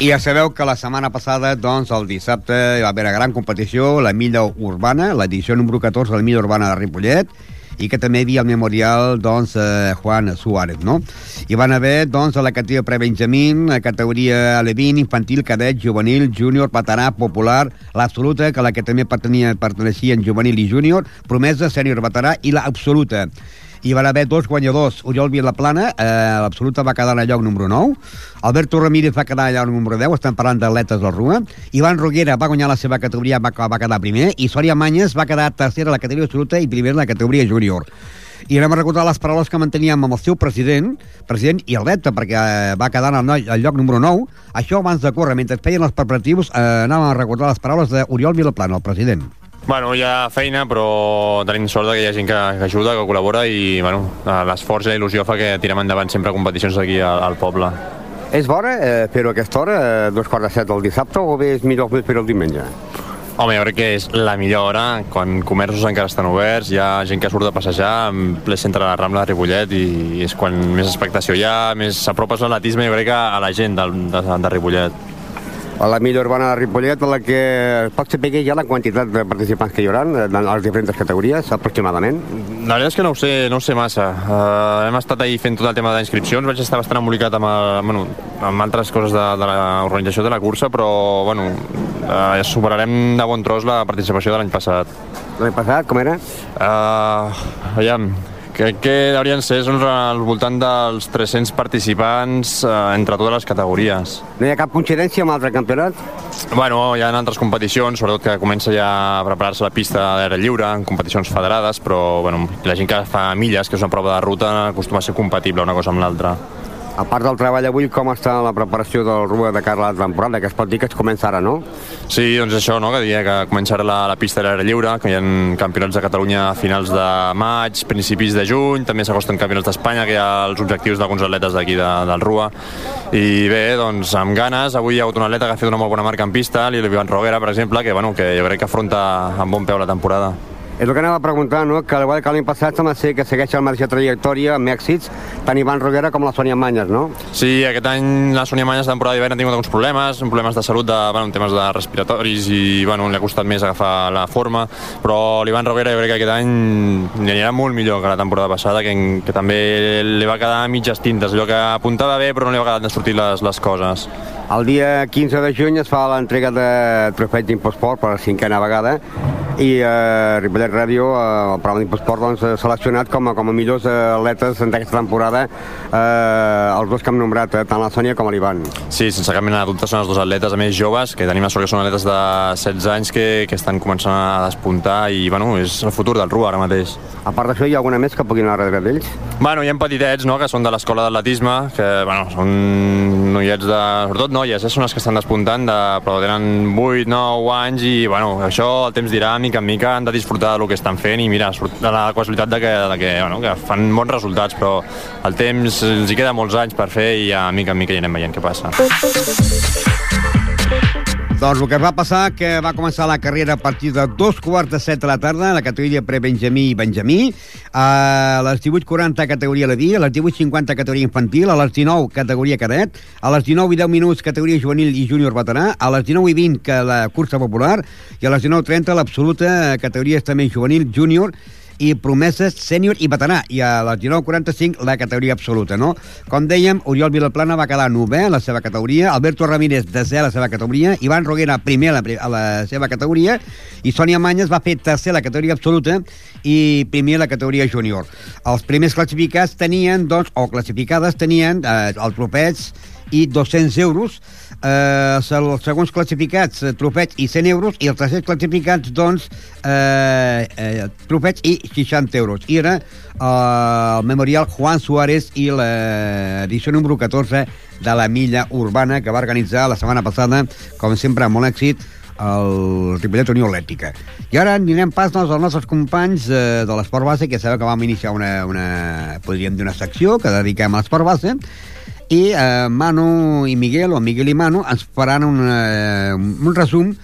I ja sabeu que la setmana passada, doncs, el dissabte, hi va haver una gran competició, la milla urbana, l'edició número 14 de la milla urbana de Ripollet, i que també hi havia el memorial doncs, eh, Juan Suárez, no? Hi van haver doncs, a la categoria pre-Benjamín, la categoria Alevin, infantil, cadet, juvenil, júnior, veterà, popular, l'absoluta, que la que també pertanyia, perteneixia en juvenil i júnior, promesa, sènior, veterà, i l'absoluta. Hi van haver dos guanyadors. Oriol Vilaplana, eh, l'absoluta va quedar en el lloc número 9, Alberto Ramírez va quedar en el lloc número 10, estan parlant d'atletes del RUA, Ivan Roguera va guanyar la seva categoria, va, va quedar primer, i Sòria Manyes va quedar tercera a la categoria absoluta i primer a la categoria júnior i anem a recordar les paraules que manteníem amb el seu president, president i atleta, perquè eh, va quedar al, al lloc número 9. Això abans de córrer, mentre feien els preparatius, eh, anàvem a recordar les paraules d'Oriol Vilaplana, el president. Bueno, hi ha feina, però tenim sort que hi ha gent que, que ajuda, que col·labora i bueno, l'esforç i la il·lusió fa que tirem endavant sempre competicions aquí al, al poble. És bona eh, a aquesta hora, eh, dos quarts de set del dissabte, o bé és millor fer-ho el diumenge? Home, jo crec que és la millor hora, quan comerços encara estan oberts, hi ha gent que surt de passejar en ple centre de la Rambla de Ripollet i és quan més expectació hi ha, més s'apropes l'atletisme jo crec a la gent de, de, de Ripollet a la millor urbana de Ripollet, en la que pot saber ja la quantitat de participants que hi haurà en les diferents categories, aproximadament? La veritat és que no ho sé, no ho sé massa. Uh, hem estat ahir fent tot el tema d'inscripcions, vaig estar bastant embolicat amb, el, bueno, amb altres coses de, de l'organització de la cursa, però bueno, uh, superarem de bon tros la participació de l'any passat. L'any passat, com era? Uh, aviam, Crec que haurien ser al voltant dels 300 participants eh, entre totes les categories. No hi ha cap coincidència amb altre campionat? Bueno, hi ha altres competicions, sobretot que comença ja a preparar-se la pista d'aire lliure, en competicions federades, però bueno, la gent que fa milles, que és una prova de ruta, acostuma a ser compatible una cosa amb l'altra. A part del treball avui, com està la preparació del Rua de a la temporada, que es pot dir que es comença ara, no? Sí, doncs això, no? que diria que començarà la, la pista de l'aire lliure, que hi ha campionats de Catalunya a finals de maig, principis de juny, també s'acosten campionats d'Espanya, que hi ha els objectius d'alguns atletes d'aquí de, del Rua. I bé, doncs amb ganes, avui hi ha hagut un atleta que ha fet una molt bona marca en pista, l'Ivan Roguera, per exemple, que, bueno, que jo crec que afronta amb bon peu la temporada. És el que anava a preguntar, no? que igual que l'any passat sembla ser que segueix marge de trajectòria amb èxits, tant Ivan Roguera com la Sònia Manyes, no? Sí, aquest any la Sònia Manyes temporada d'hivern ha tingut alguns problemes, problemes de salut, de, bueno, temes de respiratoris i bueno, li ha costat més agafar la forma, però l'Ivan Roguera jo crec que aquest any li anirà molt millor que la temporada passada, que, que també li va quedar mitges tintes, allò que apuntava bé però no li va quedar de sortir les, les coses. El dia 15 de juny es fa l'entrega de trofeig d'Imposport per la cinquena vegada i eh, Ripollet Ràdio, eh, el programa d'Imposport, doncs, ha seleccionat com a, com a millors atletes d'aquesta temporada eh, els dos que hem nombrat, eh, tant la Sònia com l'Ivan. Sí, sense cap mena de dubte són els dos atletes, a més joves, que tenim la sort que són atletes de 16 anys que, que estan començant a despuntar i, bueno, és el futur del RUA ara mateix. A part d'això, hi ha alguna més que puguin anar darrere d'ells? Bueno, hi ha petitets, no?, que són de l'escola d'atletisme, que, bueno, són noiets de... sobretot noies, eh, són les que estan despuntant, de, però tenen 8, 9 anys i, bueno, això el temps dirà, mica en mica han de disfrutar del que estan fent i mira, de la casualitat de que, de que, bueno, que fan bons resultats, però el temps els hi queda molts anys per fer i ja mica en mica ja anem veient què passa. Doncs el que va passar que va començar la carrera a partir de dos quarts de set de la tarda, la categoria pre-Benjamí i Benjamí, a les 18.40 categoria la dia, a les 18.50 categoria infantil, a les 19 categoria cadet, a les 19 i 10 minuts categoria juvenil i júnior veterà, a les 19 i 20 que la cursa popular i a les 19.30 l'absoluta categoria també juvenil, júnior i promeses sènior i veterà, i a les 19.45 la categoria absoluta, no? Com dèiem, Oriol Vilaplana va quedar novè a la seva categoria, Alberto Ramírez desè a la seva categoria, Ivan Roguera primer a la, a la seva categoria, i Sònia Manyes va fer tercer a la categoria absoluta i primer a la categoria júnior. Els primers classificats tenien, doncs, o classificades tenien eh, el tropeig i 200 euros, eh, els segons classificats, eh, trofeig i 100 euros, i els tercers classificats, doncs, eh, eh, trofeig i 60 euros. I era eh, el memorial Juan Suárez i l'edició número 14 de la milla urbana que va organitzar la setmana passada, com sempre, amb molt èxit, el Ripollet Unió Atlètica. I ara anirem pas doncs, als nostres companys eh, de l'esport base, que sabeu que vam iniciar una, una, podríem dir una secció que dediquem a l'esport base, i eh, Manu i Miguel, o Miguel i Manu, ens faran un, eh, un resum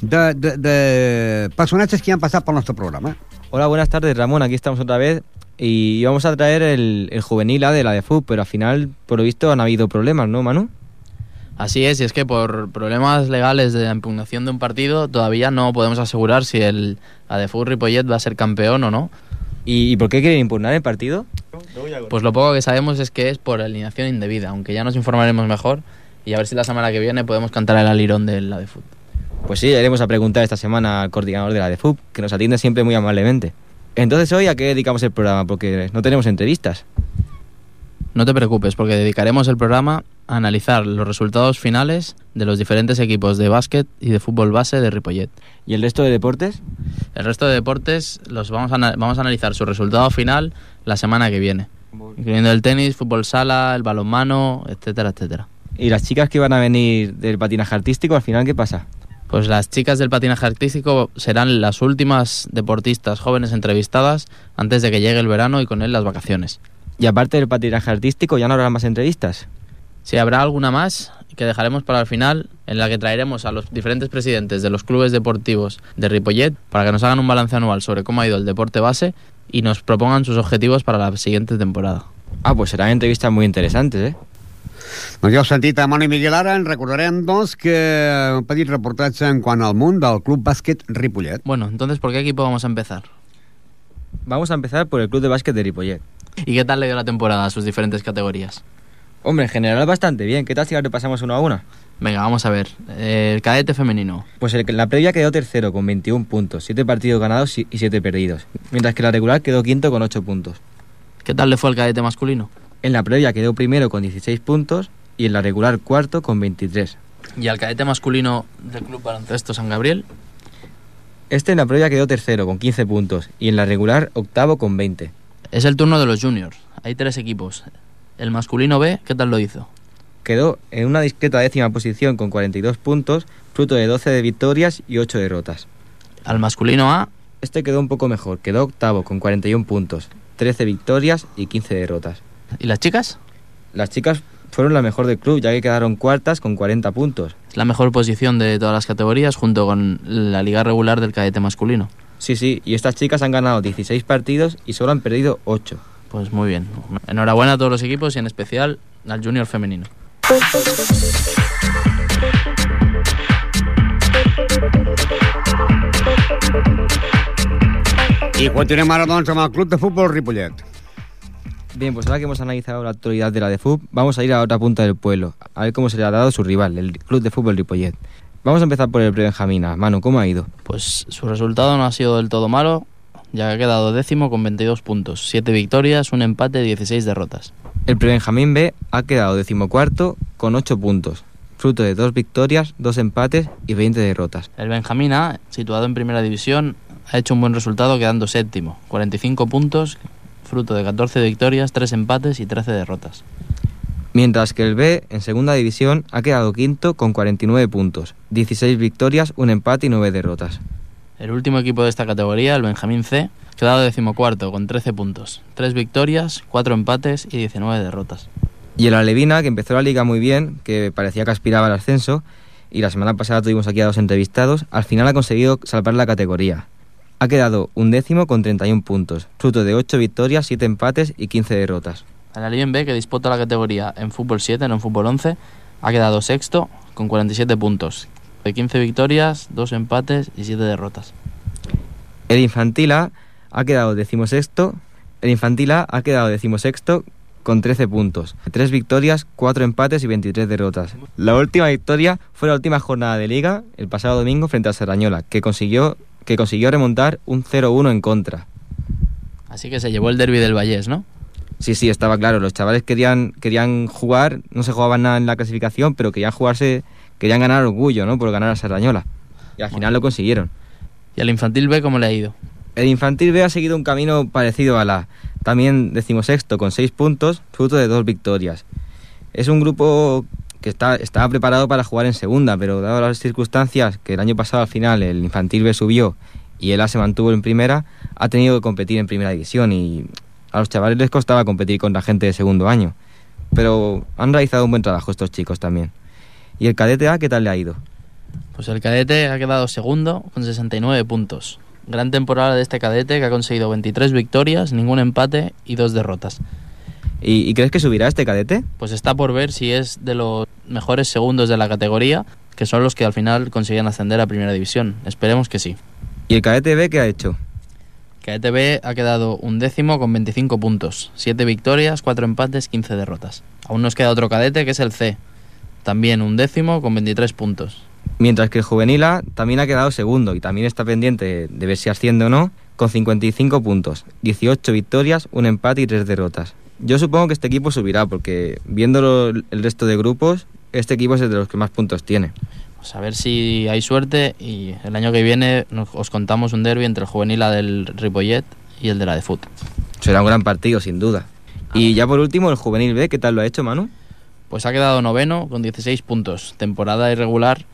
de, de, de personatges que han pasado por nuestro programa. Hola, buenas tardes, Ramón. Aquí estamos otra vez y vamos a traer el, el juvenil A de la de FUB, pero al final, por lo visto, han habido problemas, ¿no, Manu? Así es, y es que por problemas legales de impugnación de un partido todavía no podemos asegurar si el ADFU Ripollet va a ser campeón o no. ¿Y, por qué quieren impugnar el partido? Pues lo poco que sabemos es que es por alineación indebida, aunque ya nos informaremos mejor y a ver si la semana que viene podemos cantar el alirón de la de fútbol. Pues sí, iremos a preguntar esta semana al coordinador de la de que nos atiende siempre muy amablemente. Entonces hoy a qué dedicamos el programa, porque no tenemos entrevistas. No te preocupes, porque dedicaremos el programa a analizar los resultados finales de los diferentes equipos de básquet y de fútbol base de Ripollet. ¿Y el resto de deportes? El resto de deportes los vamos a, vamos a analizar su resultado final la semana que viene, incluyendo el tenis, fútbol sala, el balonmano, etcétera, etcétera. ¿Y las chicas que van a venir del patinaje artístico, al final qué pasa? Pues las chicas del patinaje artístico serán las últimas deportistas jóvenes entrevistadas antes de que llegue el verano y con él las vacaciones. Y aparte del patinaje artístico, ¿ya no habrá más entrevistas? Si habrá alguna más que dejaremos para el final, en la que traeremos a los diferentes presidentes de los clubes deportivos de Ripollet para que nos hagan un balance anual sobre cómo ha ido el deporte base y nos propongan sus objetivos para la siguiente temporada. Ah, pues serán entrevistas muy interesantes, ¿eh? Doncs ja heu sentit a Manu i Miguel ara, en recordarem, doncs, que un petit reportatge en quant al munt del Club Bàsquet Ripollet. Bueno, entonces, ¿por qué equipo vamos a empezar? Vamos a empezar por el Club de Básquet de Ripollet. ¿Y qué tal le dio la temporada a sus diferentes categorías? Hombre, en general bastante bien. ¿Qué tal si la repasamos uno a una? Venga, vamos a ver. El cadete femenino. Pues el, la previa quedó tercero con 21 puntos, 7 partidos ganados y 7 perdidos, mientras que la regular quedó quinto con 8 puntos. ¿Qué tal le fue al cadete masculino? En la previa quedó primero con 16 puntos y en la regular cuarto con 23. ¿Y al cadete masculino del Club Baloncesto San Gabriel? Este en la previa quedó tercero con 15 puntos y en la regular octavo con 20. Es el turno de los juniors. Hay tres equipos. El masculino B, ¿qué tal lo hizo? Quedó en una discreta décima posición con 42 puntos, fruto de 12 de victorias y 8 derrotas. Al masculino A, Este quedó un poco mejor, quedó octavo con 41 puntos, 13 victorias y 15 derrotas. ¿y las chicas? Las chicas fueron la mejor del club, ya que quedaron cuartas con 40 puntos. Es la mejor posición de todas las categorías junto con la liga regular del cadete masculino. Sí, sí, y estas chicas han ganado 16 partidos y solo han perdido 8. Pues muy bien. Enhorabuena a todos los equipos y en especial al junior femenino. I continuem ara, doncs, amb el Club de Futbol Ripollet. Bien, pues ahora que hemos analizado la actualidad de la de FUB, vamos a ir a la otra punta del pueblo, a ver cómo se le ha dado su rival, el Club de Fútbol Ripollet. Vamos a empezar por el Prebenjamina. Manu, ¿cómo ha ido? Pues su resultado no ha sido del todo malo, ya que ha quedado décimo con 22 puntos, 7 victorias, un empate, 16 derrotas. El Prebenjamín B ha quedado decimocuarto con 8 puntos, fruto de 2 victorias, 2 empates y 20 derrotas. El Benjamín A, situado en primera división, ha hecho un buen resultado quedando séptimo, 45 puntos, fruto de 14 victorias, 3 empates y 13 derrotas. Mientras que el B, en segunda división, ha quedado quinto con 49 puntos, 16 victorias, un empate y 9 derrotas. El último equipo de esta categoría, el Benjamín C, ha quedado decimocuarto con 13 puntos, 3 victorias, 4 empates y 19 derrotas. Y el Alevina, que empezó la liga muy bien, que parecía que aspiraba al ascenso, y la semana pasada tuvimos aquí a dos entrevistados, al final ha conseguido salvar la categoría. Ha quedado un décimo con 31 puntos, fruto de 8 victorias, 7 empates y 15 derrotas. El Alien B, que disputa la categoría en fútbol 7, no en fútbol 11, ha quedado sexto con 47 puntos, de 15 victorias, 2 empates y 7 derrotas. El Infantil A ha quedado decimosexto, el Infantil A ha quedado decimosexto con 13 puntos, 3 victorias, 4 empates y 23 derrotas. La última victoria fue la última jornada de liga, el pasado domingo frente a Serrañola, que consiguió, que consiguió remontar un 0-1 en contra. Así que se llevó el derby del Vallés, ¿no? Sí, sí, estaba claro. Los chavales querían, querían jugar, no se jugaban nada en la clasificación, pero querían jugarse, querían ganar orgullo, ¿no? Por ganar a Serrañola. Y al final lo consiguieron. ¿Y al infantil B cómo le ha ido? El infantil B ha seguido un camino parecido a la. También decimosexto, con seis puntos, fruto de dos victorias. Es un grupo que está, estaba preparado para jugar en segunda, pero dado las circunstancias que el año pasado al final el infantil B subió y el A se mantuvo en primera, ha tenido que competir en primera división y a los chavales les costaba competir contra gente de segundo año. Pero han realizado un buen trabajo estos chicos también. ¿Y el cadete A qué tal le ha ido? Pues el cadete ha quedado segundo con 69 puntos. Gran temporada de este cadete que ha conseguido 23 victorias, ningún empate y dos derrotas. ¿Y, y crees que subirá este cadete? Pues está por ver si es de los mejores segundos de la categoría, que son los que al final consiguen ascender a primera división. Esperemos que sí. ¿Y el cadete B qué ha hecho? Cadete B ha quedado un décimo con 25 puntos, 7 victorias, 4 empates, 15 derrotas. Aún nos queda otro cadete que es el C, también un décimo con 23 puntos. Mientras que el juvenil A también ha quedado segundo y también está pendiente de ver si asciende o no, con 55 puntos, 18 victorias, un empate y 3 derrotas. Yo supongo que este equipo subirá porque viéndolo el resto de grupos, este equipo es el de los que más puntos tiene. Pues a ver si hay suerte y el año que viene nos- os contamos un derby entre el juvenil A del Ripollet y el de la de Fut. Será un gran partido, sin duda. Y ya por último, el juvenil B, ¿qué tal lo ha hecho, Manu? Pues ha quedado noveno con 16 puntos. Temporada irregular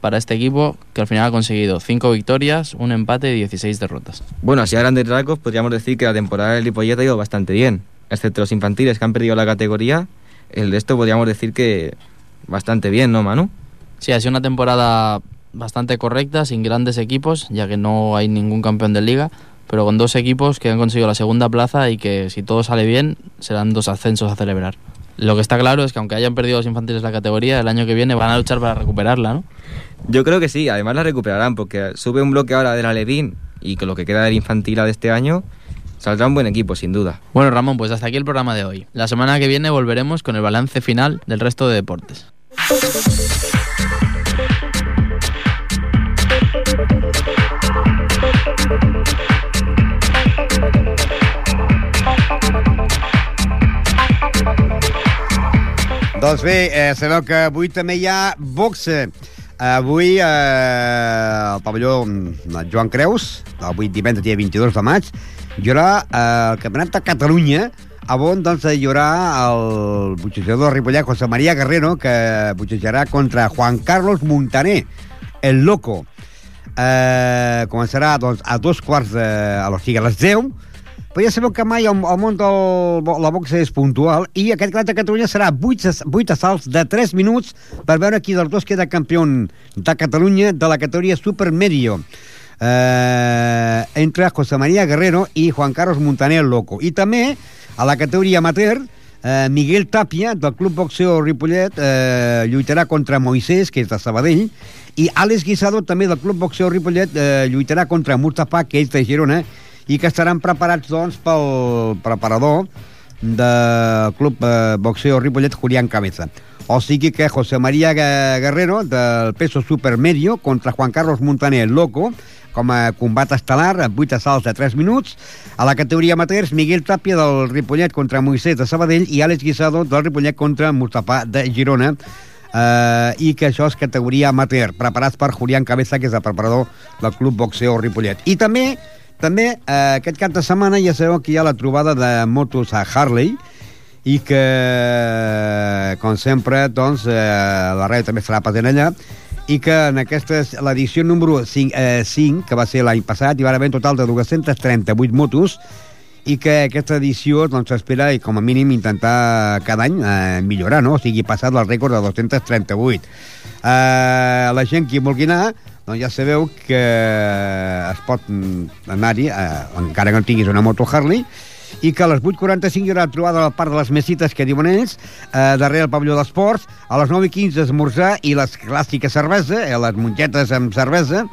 para este equipo que al final ha conseguido 5 victorias, un empate y 16 derrotas. Bueno, así a grandes rasgos podríamos decir que la temporada del Ripollet ha ido bastante bien. Excepto los infantiles que han perdido la categoría, el de esto podríamos decir que bastante bien, ¿no, Manu? Sí, ha sido una temporada bastante correcta, sin grandes equipos, ya que no hay ningún campeón de liga, pero con dos equipos que han conseguido la segunda plaza y que si todo sale bien serán dos ascensos a celebrar. Lo que está claro es que aunque hayan perdido los infantiles la categoría, el año que viene van a luchar para recuperarla, ¿no? Yo creo que sí, además la recuperarán porque sube un bloque ahora de la Levín y con lo que queda del infantil de este año saldrá un buen equipo, sin duda. Bueno, Ramón, pues hasta aquí el programa de hoy. La semana que viene volveremos con el balance final del resto de deportes. Doncs bé, eh, sabeu que avui també hi ha boxe. Avui eh, al pavelló mm, Joan Creus, avui divendres dia 22 de maig, hi haurà eh, el Campionat de Catalunya on doncs, hi haurà el boxejador ripollet José María Guerrero que boxejarà contra Juan Carlos Montaner, el loco. Eh, començarà doncs, a dos quarts de... sigui, a les 10 però ja sabeu que mai el, el món de la boxa és puntual i aquest Campionat de Catalunya serà 8, as- 8 assalts de 3 minuts per veure qui dels dos queda campió de Catalunya de la categoria Super Medio eh, entre José María Guerrero i Juan Carlos Montaner Loco. I també a la categoria amateur eh, Miguel Tapia del Club Boxeo Ripollet eh, lluitarà contra Moisés que és de Sabadell i Àlex Guisado també del Club Boxeo Ripollet eh, lluitarà contra Mustafa que és de Girona i que estaran preparats doncs pel preparador del Club eh, Boxeo Ripollet Julián Cabeza o sigui que José María Gue- Guerrero del peso supermedio contra Juan Carlos Montaner el Loco com a combat estel·lar amb 8 assalts de 3 minuts. A la categoria amateurs, Miguel Tàpia del Ripollet contra Moisés de Sabadell i Àlex Guisado del Ripollet contra Mustafa de Girona. Uh, i que això és categoria amateur, preparats per Julián Cabeza, que és el preparador del Club Boxeo Ripollet. I també, també uh, aquest cap de setmana ja sabeu que hi ha la trobada de motos a Harley, i que, com sempre, doncs, eh, la ràdio també estarà present allà, i que en aquesta l'edició número 5, eh, 5, que va ser l'any passat, hi va haver un total de 238 motos, i que aquesta edició doncs, s'espera i com a mínim intentar cada any eh, millorar, no? o sigui, passar del rècord de 238. Eh, la gent que vulgui anar, doncs ja sabeu que es pot anar-hi, eh, encara que no tinguis una moto Harley, i que a les 8.45 hi haurà trobada al Parc de les Mesites, que diuen ells, eh, darrere el pavelló d'esports, a les 9.15 esmorzar i les clàssiques cervesa, eh, les mongetes amb cervesa,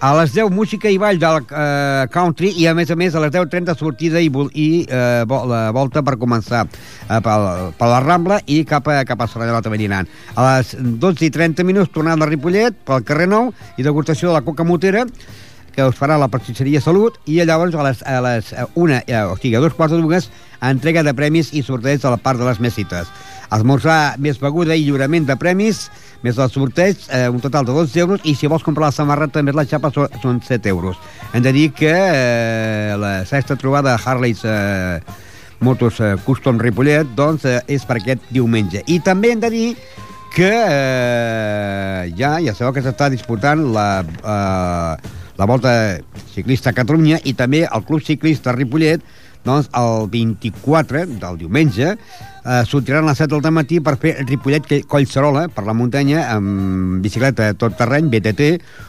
a les 10 música i ball del eh, country i a més a més a les 10.30 sortida i, i eh, la volta per començar eh, per, per la Rambla i cap a, cap a Serrallà també diran. A les 12 i 30 minuts tornant a Ripollet pel carrer Nou i degustació de la coca motera que us farà la pastisseria Salut i llavors a les, a les una, eh, o sigui, a dos quarts de dues entrega de premis i sorteig a la part de les mesites. Esmorzar més beguda i lliurament de premis, més el sorteig, eh, un total de 12 euros, i si vols comprar la samarreta més la xapa són, són 7 euros. Hem de dir que eh, la sexta trobada Harley's eh, Motos eh, Custom Ripollet doncs, eh, és per aquest diumenge. I també hem de dir que eh, ja, ja sabeu que s'està disputant la, eh, la Volta Ciclista a Catalunya i també el Club Ciclista Ripollet doncs el 24 del diumenge eh, sortiran a les 7 del matí per fer Ripollet Collserola per la muntanya amb bicicleta tot terreny, BTT,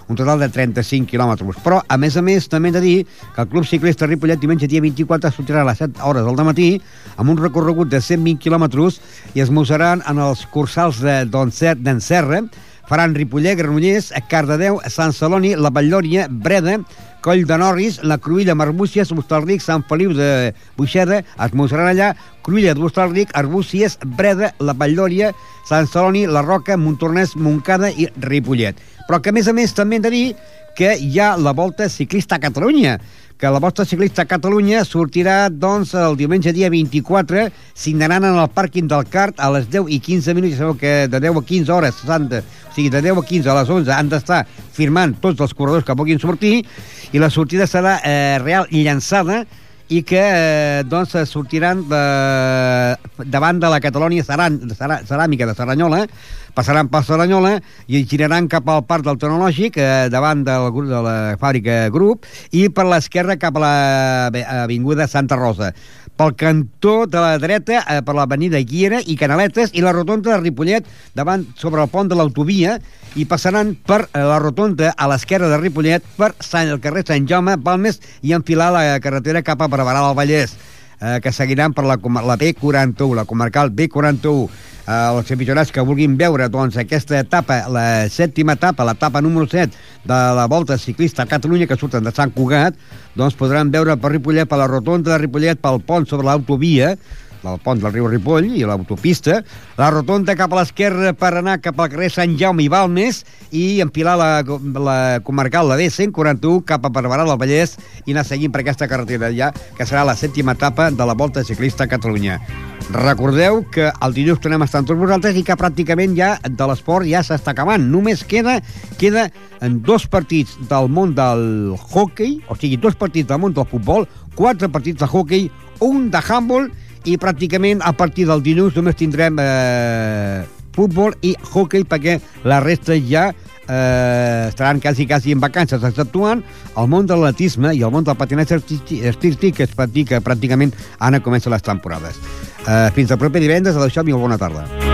un total de 35 quilòmetres. Però, a més a més, també hem de dir que el Club Ciclista Ripollet diumenge dia 24 sortirà a les 7 hores del matí amb un recorregut de 120 quilòmetres i es mosaran en els cursals de Doncer- d'Encerra, faran Ripollet, Granollers, Cardedeu, Sant Celoni, la Batllòria, Breda, Coll de Norris, la Cruïlla, Marbúcies, Hostalric, Sant Feliu de Buixeda, es mosaran allà, Cruïlla d'Hostalric, Arbúcies, Breda, la Batllòria, Sant Celoni, la Roca, Montornès, Montcada i Ripollet. Però que, a més a més, també hem de dir que hi ha la Volta Ciclista a Catalunya, que la Volta Ciclista a Catalunya sortirà, doncs, el diumenge dia 24, signaran en el pàrquing del CART a les 10 i 15 minuts, sabeu que de 10 a 15 hores, 60, o sigui, de 10 a 15 a les 11 han d'estar firmant tots els corredors que puguin sortir, i la sortida serà eh, real i llançada, i que eh, doncs sortiran de, davant de la Catalònia Ceran, Ceràmica de Cerdanyola, passaran per Cerdanyola i giraran cap al Parc del Tecnològic, eh, davant del, de la fàbrica Grup, i per l'esquerra cap a l'Avinguda Santa Rosa. Pel cantó de la dreta eh, per l'avenida Guiera i Canaletes i la rotonda de Ripollet davant sobre el pont de l'autovia i passaran per eh, la rotonda a l'esquerra de Ripollet per Sant, el carrer Sant Jaume, Balmes i enfilar la carretera cap a Barberà del Vallès eh, que seguiran per la, la B41, la comarcal B41 eh, els aficionats que vulguin veure doncs, aquesta etapa, la sèptima etapa, l'etapa número 7 de la Volta Ciclista a Catalunya, que surten de Sant Cugat, doncs podran veure per Ripollet, per la rotonda de Ripollet, pel pont sobre l'autovia, del pont del riu Ripoll i l'autopista, la rotonda cap a l'esquerra per anar cap al carrer Sant Jaume i Balmes i empilar la, la comarcal, la D141, cap a Barberà del Vallès i anar seguint per aquesta carretera ja, que serà la sèptima etapa de la Volta Ciclista a Catalunya. Recordeu que el dilluns tornem a estar amb tots vosaltres i que pràcticament ja de l'esport ja s'està acabant. Només queda queda en dos partits del món del hockey, o sigui, dos partits del món del futbol, quatre partits de hockey, un de handball i pràcticament a partir del dilluns només tindrem eh, futbol i hockey perquè la resta ja eh, estaran quasi, quasi en vacances, exceptuant el món de l'atletisme i el món del patinatge artístic que es practica pràcticament ara comencen les temporades. Eh, fins al proper divendres, adeu-siau i bona tarda.